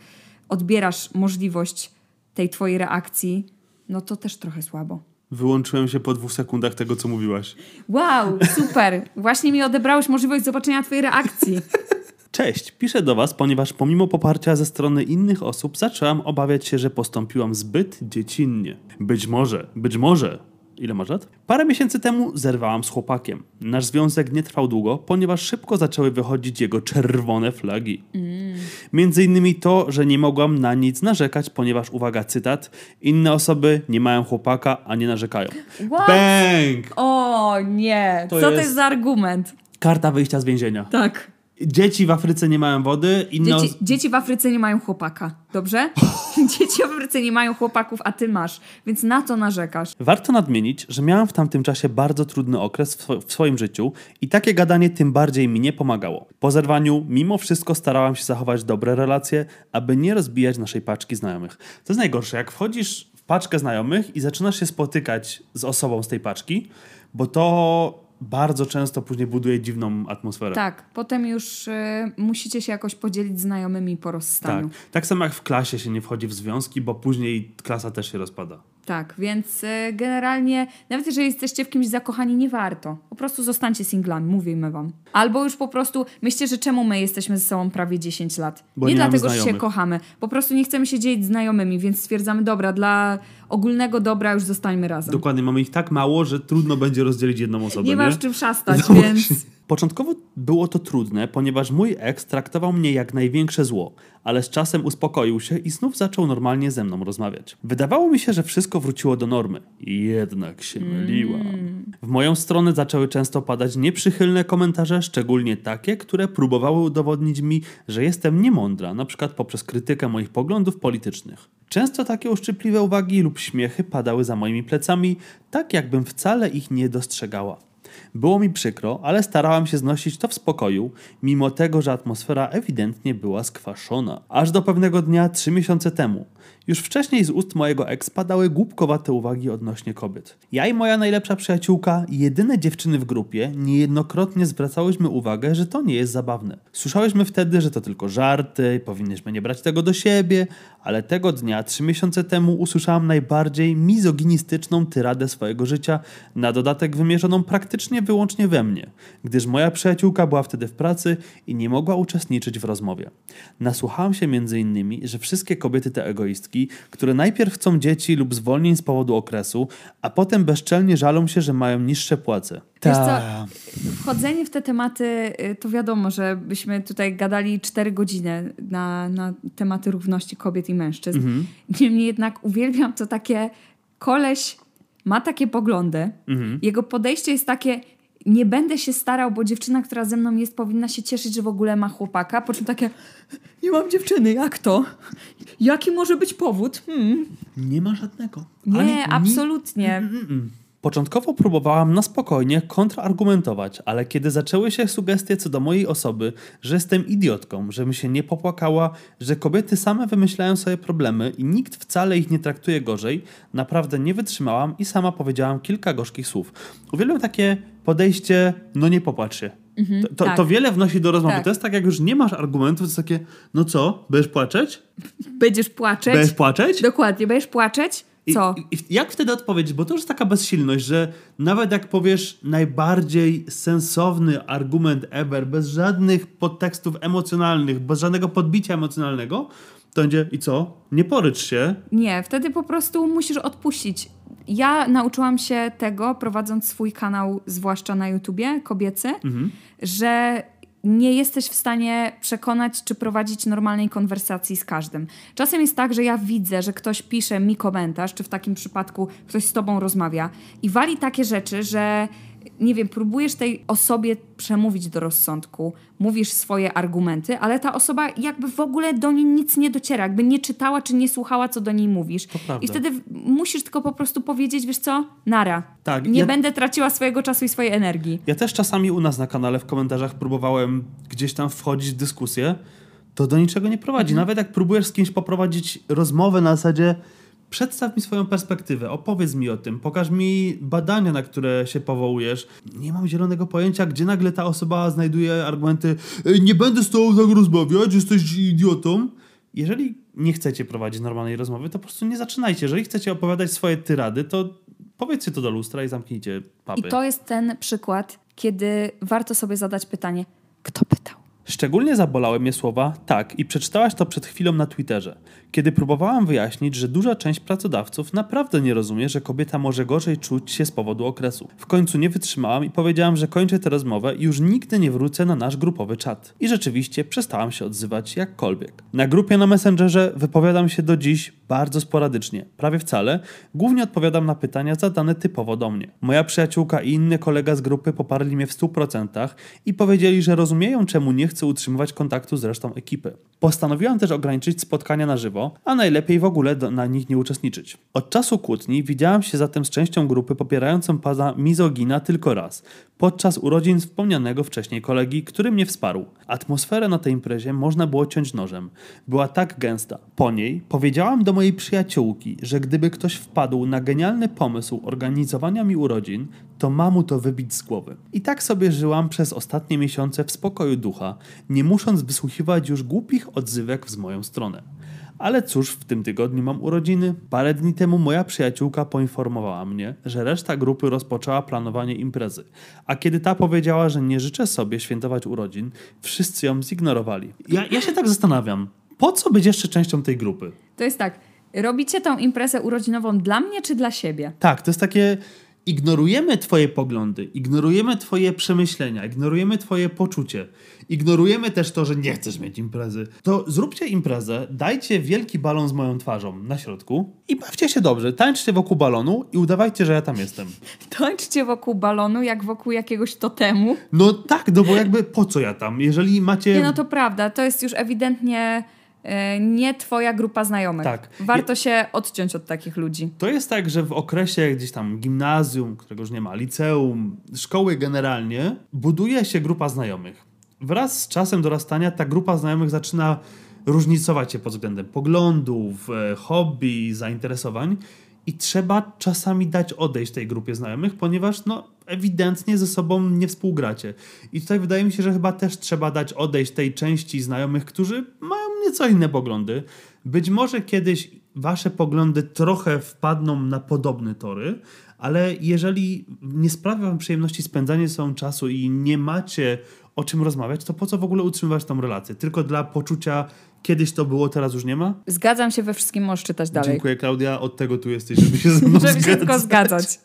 odbierasz możliwość tej twojej reakcji, no to też trochę słabo. Wyłączyłem się po dwóch sekundach tego, co mówiłaś. Wow, super! Właśnie mi odebrałeś możliwość zobaczenia twojej reakcji. Cześć, piszę do Was, ponieważ pomimo poparcia ze strony innych osób zaczęłam obawiać się, że postąpiłam zbyt dziecinnie. Być może, być może. Ile masz lat? Parę miesięcy temu zerwałam z chłopakiem. Nasz związek nie trwał długo, ponieważ szybko zaczęły wychodzić jego czerwone flagi. Między innymi to, że nie mogłam na nic narzekać, ponieważ, uwaga, cytat, inne osoby nie mają chłopaka, a nie narzekają. What? Bang! O nie, To co to jest- jest za argument? Karta wyjścia z więzienia. Tak. Dzieci w Afryce nie mają wody, inne Dzieci, dzieci w Afryce nie mają chłopaka, dobrze? dzieci w Afryce nie mają chłopaków, a ty masz, więc na to narzekasz. Warto nadmienić, że miałam w tamtym czasie bardzo trudny okres w swoim życiu i takie gadanie tym bardziej mi nie pomagało. Po zerwaniu, mimo wszystko starałam się zachować dobre relacje, aby nie rozbijać naszej paczki znajomych. To jest najgorsze, jak wchodzisz w paczkę znajomych i zaczynasz się spotykać z osobą z tej paczki, bo to bardzo często później buduje dziwną atmosferę. Tak, potem już y, musicie się jakoś podzielić znajomymi po tak. rozstaniu. Tak samo jak w klasie się nie wchodzi w związki, bo później klasa też się rozpada. Tak, więc y, generalnie, nawet jeżeli jesteście w kimś zakochani, nie warto. Po prostu zostańcie singlami, mówimy wam. Albo już po prostu, myślcie, że czemu my jesteśmy ze sobą prawie 10 lat? Bo nie nie dlatego, że się kochamy. Po prostu nie chcemy się dzielić znajomymi, więc stwierdzamy, dobra, dla ogólnego dobra już zostańmy razem. Dokładnie, mamy ich tak mało, że trudno będzie rozdzielić jedną osobę. nie masz czym szastać, No więc... Początkowo było to trudne, ponieważ mój ex traktował mnie jak największe zło, ale z czasem uspokoił się i znów zaczął normalnie ze mną rozmawiać. Wydawało mi się, że wszystko wróciło do normy. Jednak się myliłam. W moją stronę zaczęły często padać nieprzychylne komentarze, szczególnie takie, które próbowały udowodnić mi, że jestem niemądra, na przykład poprzez krytykę moich poglądów politycznych. Często takie uszczypliwe uwagi lub śmiechy padały za moimi plecami, tak jakbym wcale ich nie dostrzegała. Było mi przykro, ale starałam się znosić to w spokoju, mimo tego, że atmosfera ewidentnie była skwaszona. Aż do pewnego dnia, trzy miesiące temu. Już wcześniej z ust mojego ex padały głupkowate uwagi odnośnie kobiet. Ja i moja najlepsza przyjaciółka, jedyne dziewczyny w grupie, niejednokrotnie zwracałyśmy uwagę, że to nie jest zabawne. Słyszałyśmy wtedy, że to tylko żarty, powinniśmy nie brać tego do siebie, ale tego dnia, trzy miesiące temu, usłyszałam najbardziej mizoginistyczną tyradę swojego życia, na dodatek wymierzoną praktycznie wyłącznie we mnie, gdyż moja przyjaciółka była wtedy w pracy i nie mogła uczestniczyć w rozmowie. Nasłuchałam się innymi, że wszystkie kobiety te egoistki, które najpierw chcą dzieci lub zwolnień z powodu okresu, a potem bezczelnie żalą się, że mają niższe płace. Wiesz co, Ta. Wchodzenie w te tematy, y, to wiadomo, że byśmy tutaj gadali 4 godziny na, na tematy równości kobiet i mężczyzn. Mhm. Niemniej jednak uwielbiam to takie, koleś ma takie poglądy, Mhm. jego podejście jest takie, nie będę się starał, bo dziewczyna, która ze mną jest, powinna się cieszyć, że w ogóle ma chłopaka, po czym takie, nie mam dziewczyny, jak to? Jaki może być powód? Hmm. Nie ma żadnego. Nie, Ani- ni- absolutnie. Mm-mm. Początkowo próbowałam na spokojnie kontrargumentować, ale kiedy zaczęły się sugestie co do mojej osoby, że jestem idiotką, żebym się nie popłakała, że kobiety same wymyślają sobie problemy i nikt wcale ich nie traktuje gorzej, naprawdę nie wytrzymałam i sama powiedziałam kilka gorzkich słów. Uwielbiam takie podejście, no nie popłacz się. to, to, tak. to wiele wnosi do rozmowy. Tak. To jest tak, jak już nie masz argumentów, to jest takie, no co, będziesz płaczeć? Będziesz płaczeć. Będziesz płaczeć? Dokładnie, będziesz płaczeć? Co? I, i jak wtedy odpowiedzieć? Bo to już jest taka bezsilność, że nawet jak powiesz najbardziej sensowny argument ever, bez żadnych podtekstów emocjonalnych, bez żadnego podbicia emocjonalnego, to będzie i co? Nie porycz się. Nie, wtedy po prostu musisz odpuścić. Ja nauczyłam się tego, prowadząc swój kanał, zwłaszcza na YouTubie, kobiecy, że nie jesteś w stanie przekonać czy prowadzić normalnej konwersacji z każdym. Czasem jest tak, że ja widzę, że ktoś pisze mi komentarz, czy w takim przypadku ktoś z tobą rozmawia i wali takie rzeczy, że nie wiem, próbujesz tej osobie przemówić do rozsądku, mówisz swoje argumenty, ale ta osoba jakby w ogóle do niej nic nie dociera, jakby nie czytała czy nie słuchała, co do niej mówisz. I wtedy musisz tylko po prostu powiedzieć, wiesz co, nara. Tak, nie ja... będę traciła swojego czasu i swojej energii. Ja też czasami u nas na kanale w komentarzach próbowałem gdzieś tam wchodzić w dyskusję, to do niczego nie prowadzi. Mhm. Nawet jak próbujesz z kimś poprowadzić rozmowę na zasadzie Przedstaw mi swoją perspektywę, opowiedz mi o tym, pokaż mi badania, na które się powołujesz. Nie mam zielonego pojęcia, gdzie nagle ta osoba znajduje argumenty nie będę z tobą tak rozmawiać, jesteś idiotą. Jeżeli nie chcecie prowadzić normalnej rozmowy, to po prostu nie zaczynajcie. Jeżeli chcecie opowiadać swoje tyrady, to powiedzcie to do lustra i zamknijcie papy. I to jest ten przykład, kiedy warto sobie zadać pytanie, kto pytał? Szczególnie zabolały mnie słowa tak i przeczytałaś to przed chwilą na Twitterze, kiedy próbowałam wyjaśnić, że duża część pracodawców naprawdę nie rozumie, że kobieta może gorzej czuć się z powodu okresu. W końcu nie wytrzymałam i powiedziałam, że kończę tę rozmowę i już nigdy nie wrócę na nasz grupowy czat. I rzeczywiście przestałam się odzywać jakkolwiek. Na grupie na Messengerze wypowiadam się do dziś bardzo sporadycznie, prawie wcale, głównie odpowiadam na pytania zadane typowo do mnie. Moja przyjaciółka i inny kolega z grupy poparli mnie w 100% i powiedzieli, że rozumieją czemu nie chcę utrzymywać kontaktu z resztą ekipy. Postanowiłam też ograniczyć spotkania na żywo, a najlepiej w ogóle na nich nie uczestniczyć. Od czasu kłótni widziałam się zatem z częścią grupy popierającą pana mizogina tylko raz, podczas urodzin wspomnianego wcześniej kolegi, który mnie wsparł. Atmosferę na tej imprezie można było ciąć nożem. Była tak gęsta. Po niej powiedziałam do mojej przyjaciółki, że gdyby ktoś wpadł na genialny pomysł organizowania mi urodzin, to ma mu to wybić z głowy. I tak sobie żyłam przez ostatnie miesiące w spokoju ducha, nie musząc wysłuchiwać już głupich odzywek z moją stronę. Ale cóż, w tym tygodniu mam urodziny. Parę dni temu moja przyjaciółka poinformowała mnie, że reszta grupy rozpoczęła planowanie imprezy. A kiedy ta powiedziała, że nie życzę sobie świętować urodzin, wszyscy ją zignorowali. Ja, ja się tak zastanawiam, po co być jeszcze częścią tej grupy? To jest tak, robicie tą imprezę urodzinową dla mnie czy dla siebie? Tak, to jest takie ignorujemy Twoje poglądy, ignorujemy Twoje przemyślenia, ignorujemy Twoje poczucie, ignorujemy też to, że nie chcesz mieć imprezy, to zróbcie imprezę, dajcie wielki balon z moją twarzą na środku i bawcie się dobrze. Tańczcie wokół balonu i udawajcie, że ja tam jestem. Tańczcie wokół balonu, jak wokół jakiegoś totemu. No tak, no bo jakby po co ja tam? Jeżeli macie. Nie, no to prawda, to jest już ewidentnie nie twoja grupa znajomych. Tak. Warto się odciąć od takich ludzi. To jest tak, że w okresie gdzieś tam gimnazjum, którego już nie ma, liceum, szkoły generalnie, buduje się grupa znajomych. Wraz z czasem dorastania ta grupa znajomych zaczyna różnicować się pod względem poglądów, e, hobby, zainteresowań i trzeba czasami dać odejść tej grupie znajomych, ponieważ no, ewidentnie ze sobą nie współgracie. I tutaj wydaje mi się, że chyba też trzeba dać odejść tej części znajomych, którzy mają nieco inne poglądy. Być może kiedyś wasze poglądy trochę wpadną na podobne tory, ale jeżeli nie sprawia wam przyjemności spędzanie sobą czasu i nie macie o czym rozmawiać, to po co w ogóle utrzymywać tą relację? Tylko dla poczucia kiedyś to było, teraz już nie ma? Zgadzam się we wszystkim, możesz czytać dalej. Dziękuję Klaudia, od tego tu jesteś, żeby się ze mną żeby zgadzać. się tylko zgadzać.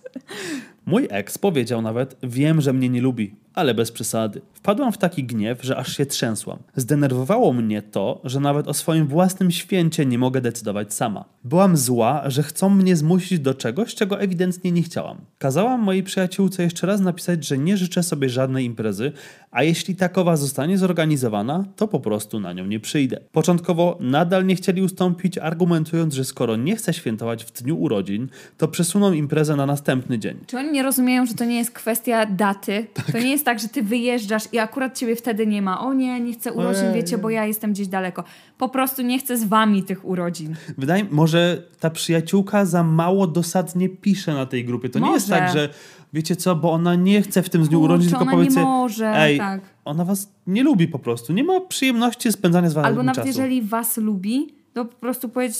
Mój ex powiedział nawet, wiem, że mnie nie lubi, ale bez przesady. Wpadłam w taki gniew, że aż się trzęsłam. Zdenerwowało mnie to, że nawet o swoim własnym święcie nie mogę decydować sama. Byłam zła, że chcą mnie zmusić do czegoś, czego ewidentnie nie chciałam. Kazałam mojej przyjaciółce jeszcze raz napisać, że nie życzę sobie żadnej imprezy, a jeśli takowa zostanie zorganizowana, to po prostu na nią nie przyjdę. Początkowo nadal nie chcieli ustąpić, argumentując, że skoro nie chcę świętować w dniu urodzin, to przesuną imprezę na następny dzień. Czy oni nie rozumieją, że to nie jest kwestia daty? Tak. To nie jest tak, że ty wyjeżdżasz i akurat ciebie wtedy nie ma. O nie, nie chcę urodzin, Ojej. wiecie, bo ja jestem gdzieś daleko. Po prostu nie chcę z wami tych urodzin. Wydaje mi może ta przyjaciółka za mało dosadnie pisze na tej grupie. To może. nie jest tak, że wiecie co, bo ona nie chce w tym dniu urodzin, tylko powiedzcie, nie może, ej, tak. ona was nie lubi po prostu. Nie ma przyjemności spędzania z wami Albo nawet czasu. jeżeli was lubi, to po prostu powiedzieć,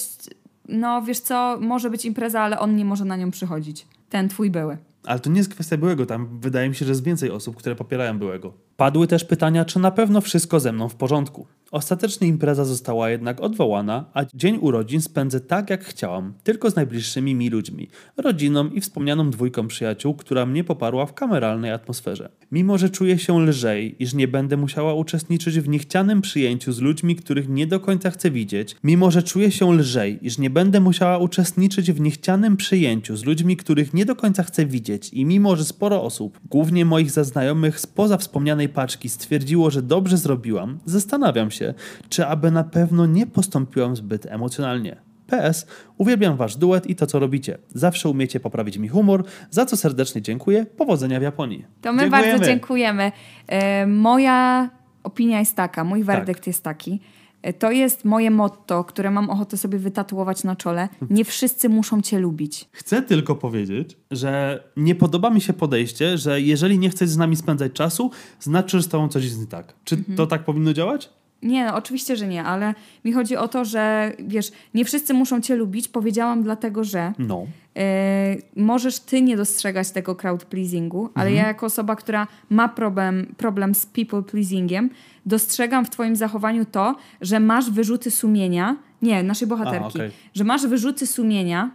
no wiesz co, może być impreza, ale on nie może na nią przychodzić. Ten twój były. Ale to nie jest kwestia byłego. Tam wydaje mi się, że jest więcej osób, które popierają byłego. Padły też pytania, czy na pewno wszystko ze mną w porządku. Ostatecznie impreza została jednak odwołana, a dzień urodzin spędzę tak jak chciałam, tylko z najbliższymi mi ludźmi, rodziną i wspomnianą dwójką przyjaciół, która mnie poparła w kameralnej atmosferze. Mimo, że czuję się lżej, iż nie będę musiała uczestniczyć w niechcianym przyjęciu z ludźmi, których nie do końca chcę widzieć, mimo, że czuję się lżej, iż nie będę musiała uczestniczyć w niechcianym przyjęciu z ludźmi, których nie do końca chcę widzieć i mimo, że sporo osób, głównie moich zaznajomych spoza wspomnianej paczki stwierdziło, że dobrze zrobiłam, zastanawiam się, czy aby na pewno nie postąpiłam zbyt emocjonalnie. PS, uwielbiam wasz duet i to, co robicie. Zawsze umiecie poprawić mi humor, za co serdecznie dziękuję. Powodzenia w Japonii. To my Dziękujemy. bardzo dziękujemy. E, moja opinia jest taka, mój Tak. werdykt jest taki. E, To jest moje motto, które mam ochotę sobie wytatuować na czole. Nie wszyscy muszą cię lubić. Chcę tylko powiedzieć, że nie podoba mi się podejście, że jeżeli nie chcesz z nami spędzać czasu, znaczy, że z tobą coś jest nie tak. Czy Mhm. to tak powinno działać? Nie, no, oczywiście, że nie, ale mi chodzi o to, że wiesz, nie wszyscy muszą cię lubić. Powiedziałam dlatego, że No. E, możesz ty nie dostrzegać tego crowd pleasingu, ale ja jako osoba, która ma problem, problem z people pleasingiem, dostrzegam w twoim zachowaniu to, że masz wyrzuty sumienia, nie, naszej bohaterki, A, okej. że masz wyrzuty sumienia,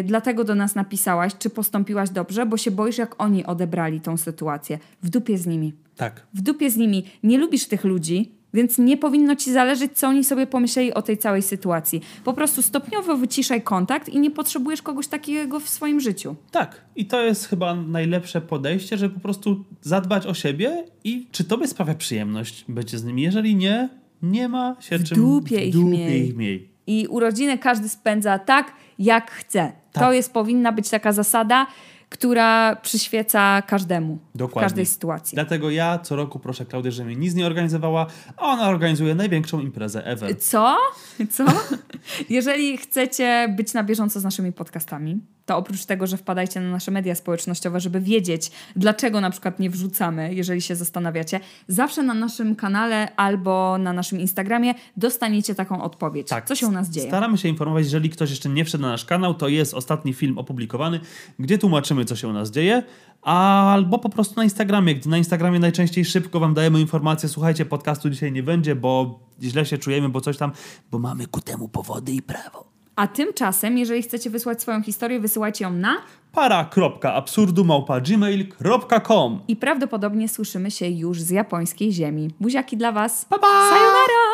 y, dlatego do nas napisałaś, czy postąpiłaś dobrze, bo się boisz, jak oni odebrali tą sytuację. W dupie z nimi. Tak. W dupie z nimi. Nie lubisz tych ludzi, więc nie powinno ci zależeć, co oni sobie pomyśleli o tej całej sytuacji. Po prostu stopniowo wyciszaj kontakt i nie potrzebujesz kogoś takiego w swoim życiu. Tak. I to jest chyba najlepsze podejście, żeby po prostu zadbać o siebie i czy tobie sprawia przyjemność bycie z nimi. Jeżeli nie, nie ma się W czym dupie w ich dupie miej. ich miej. I urodziny każdy spędza tak, jak chce. To Tak. jest powinna być taka zasada, która przyświeca każdemu Dokładnie. w każdej sytuacji. Dlatego ja co roku proszę Klaudię, żeby mi nic nie organizowała, a ona organizuje największą imprezę ever. Co? Co? Jeżeli chcecie być na bieżąco z naszymi podcastami, to oprócz tego, że wpadajcie na nasze media społecznościowe, żeby wiedzieć, dlaczego na przykład nie wrzucamy, jeżeli się zastanawiacie, zawsze na naszym kanale albo na naszym Instagramie dostaniecie taką odpowiedź. Co się u nas dzieje? Staramy się informować, jeżeli ktoś jeszcze nie wszedł na nasz kanał, to jest ostatni film opublikowany, gdzie tłumaczymy, co się u nas dzieje, albo po prostu na Instagramie, gdzie na Instagramie najczęściej szybko wam dajemy informację, słuchajcie, podcastu dzisiaj nie będzie, bo źle się czujemy, bo coś tam, bo mamy ku temu powody i prawo. A tymczasem, jeżeli chcecie wysłać swoją historię, wysyłajcie ją na para.absurdumałpa.gmail.com i prawdopodobnie słyszymy się już z japońskiej ziemi. Buziaki dla Was. Pa, pa! Sayonara!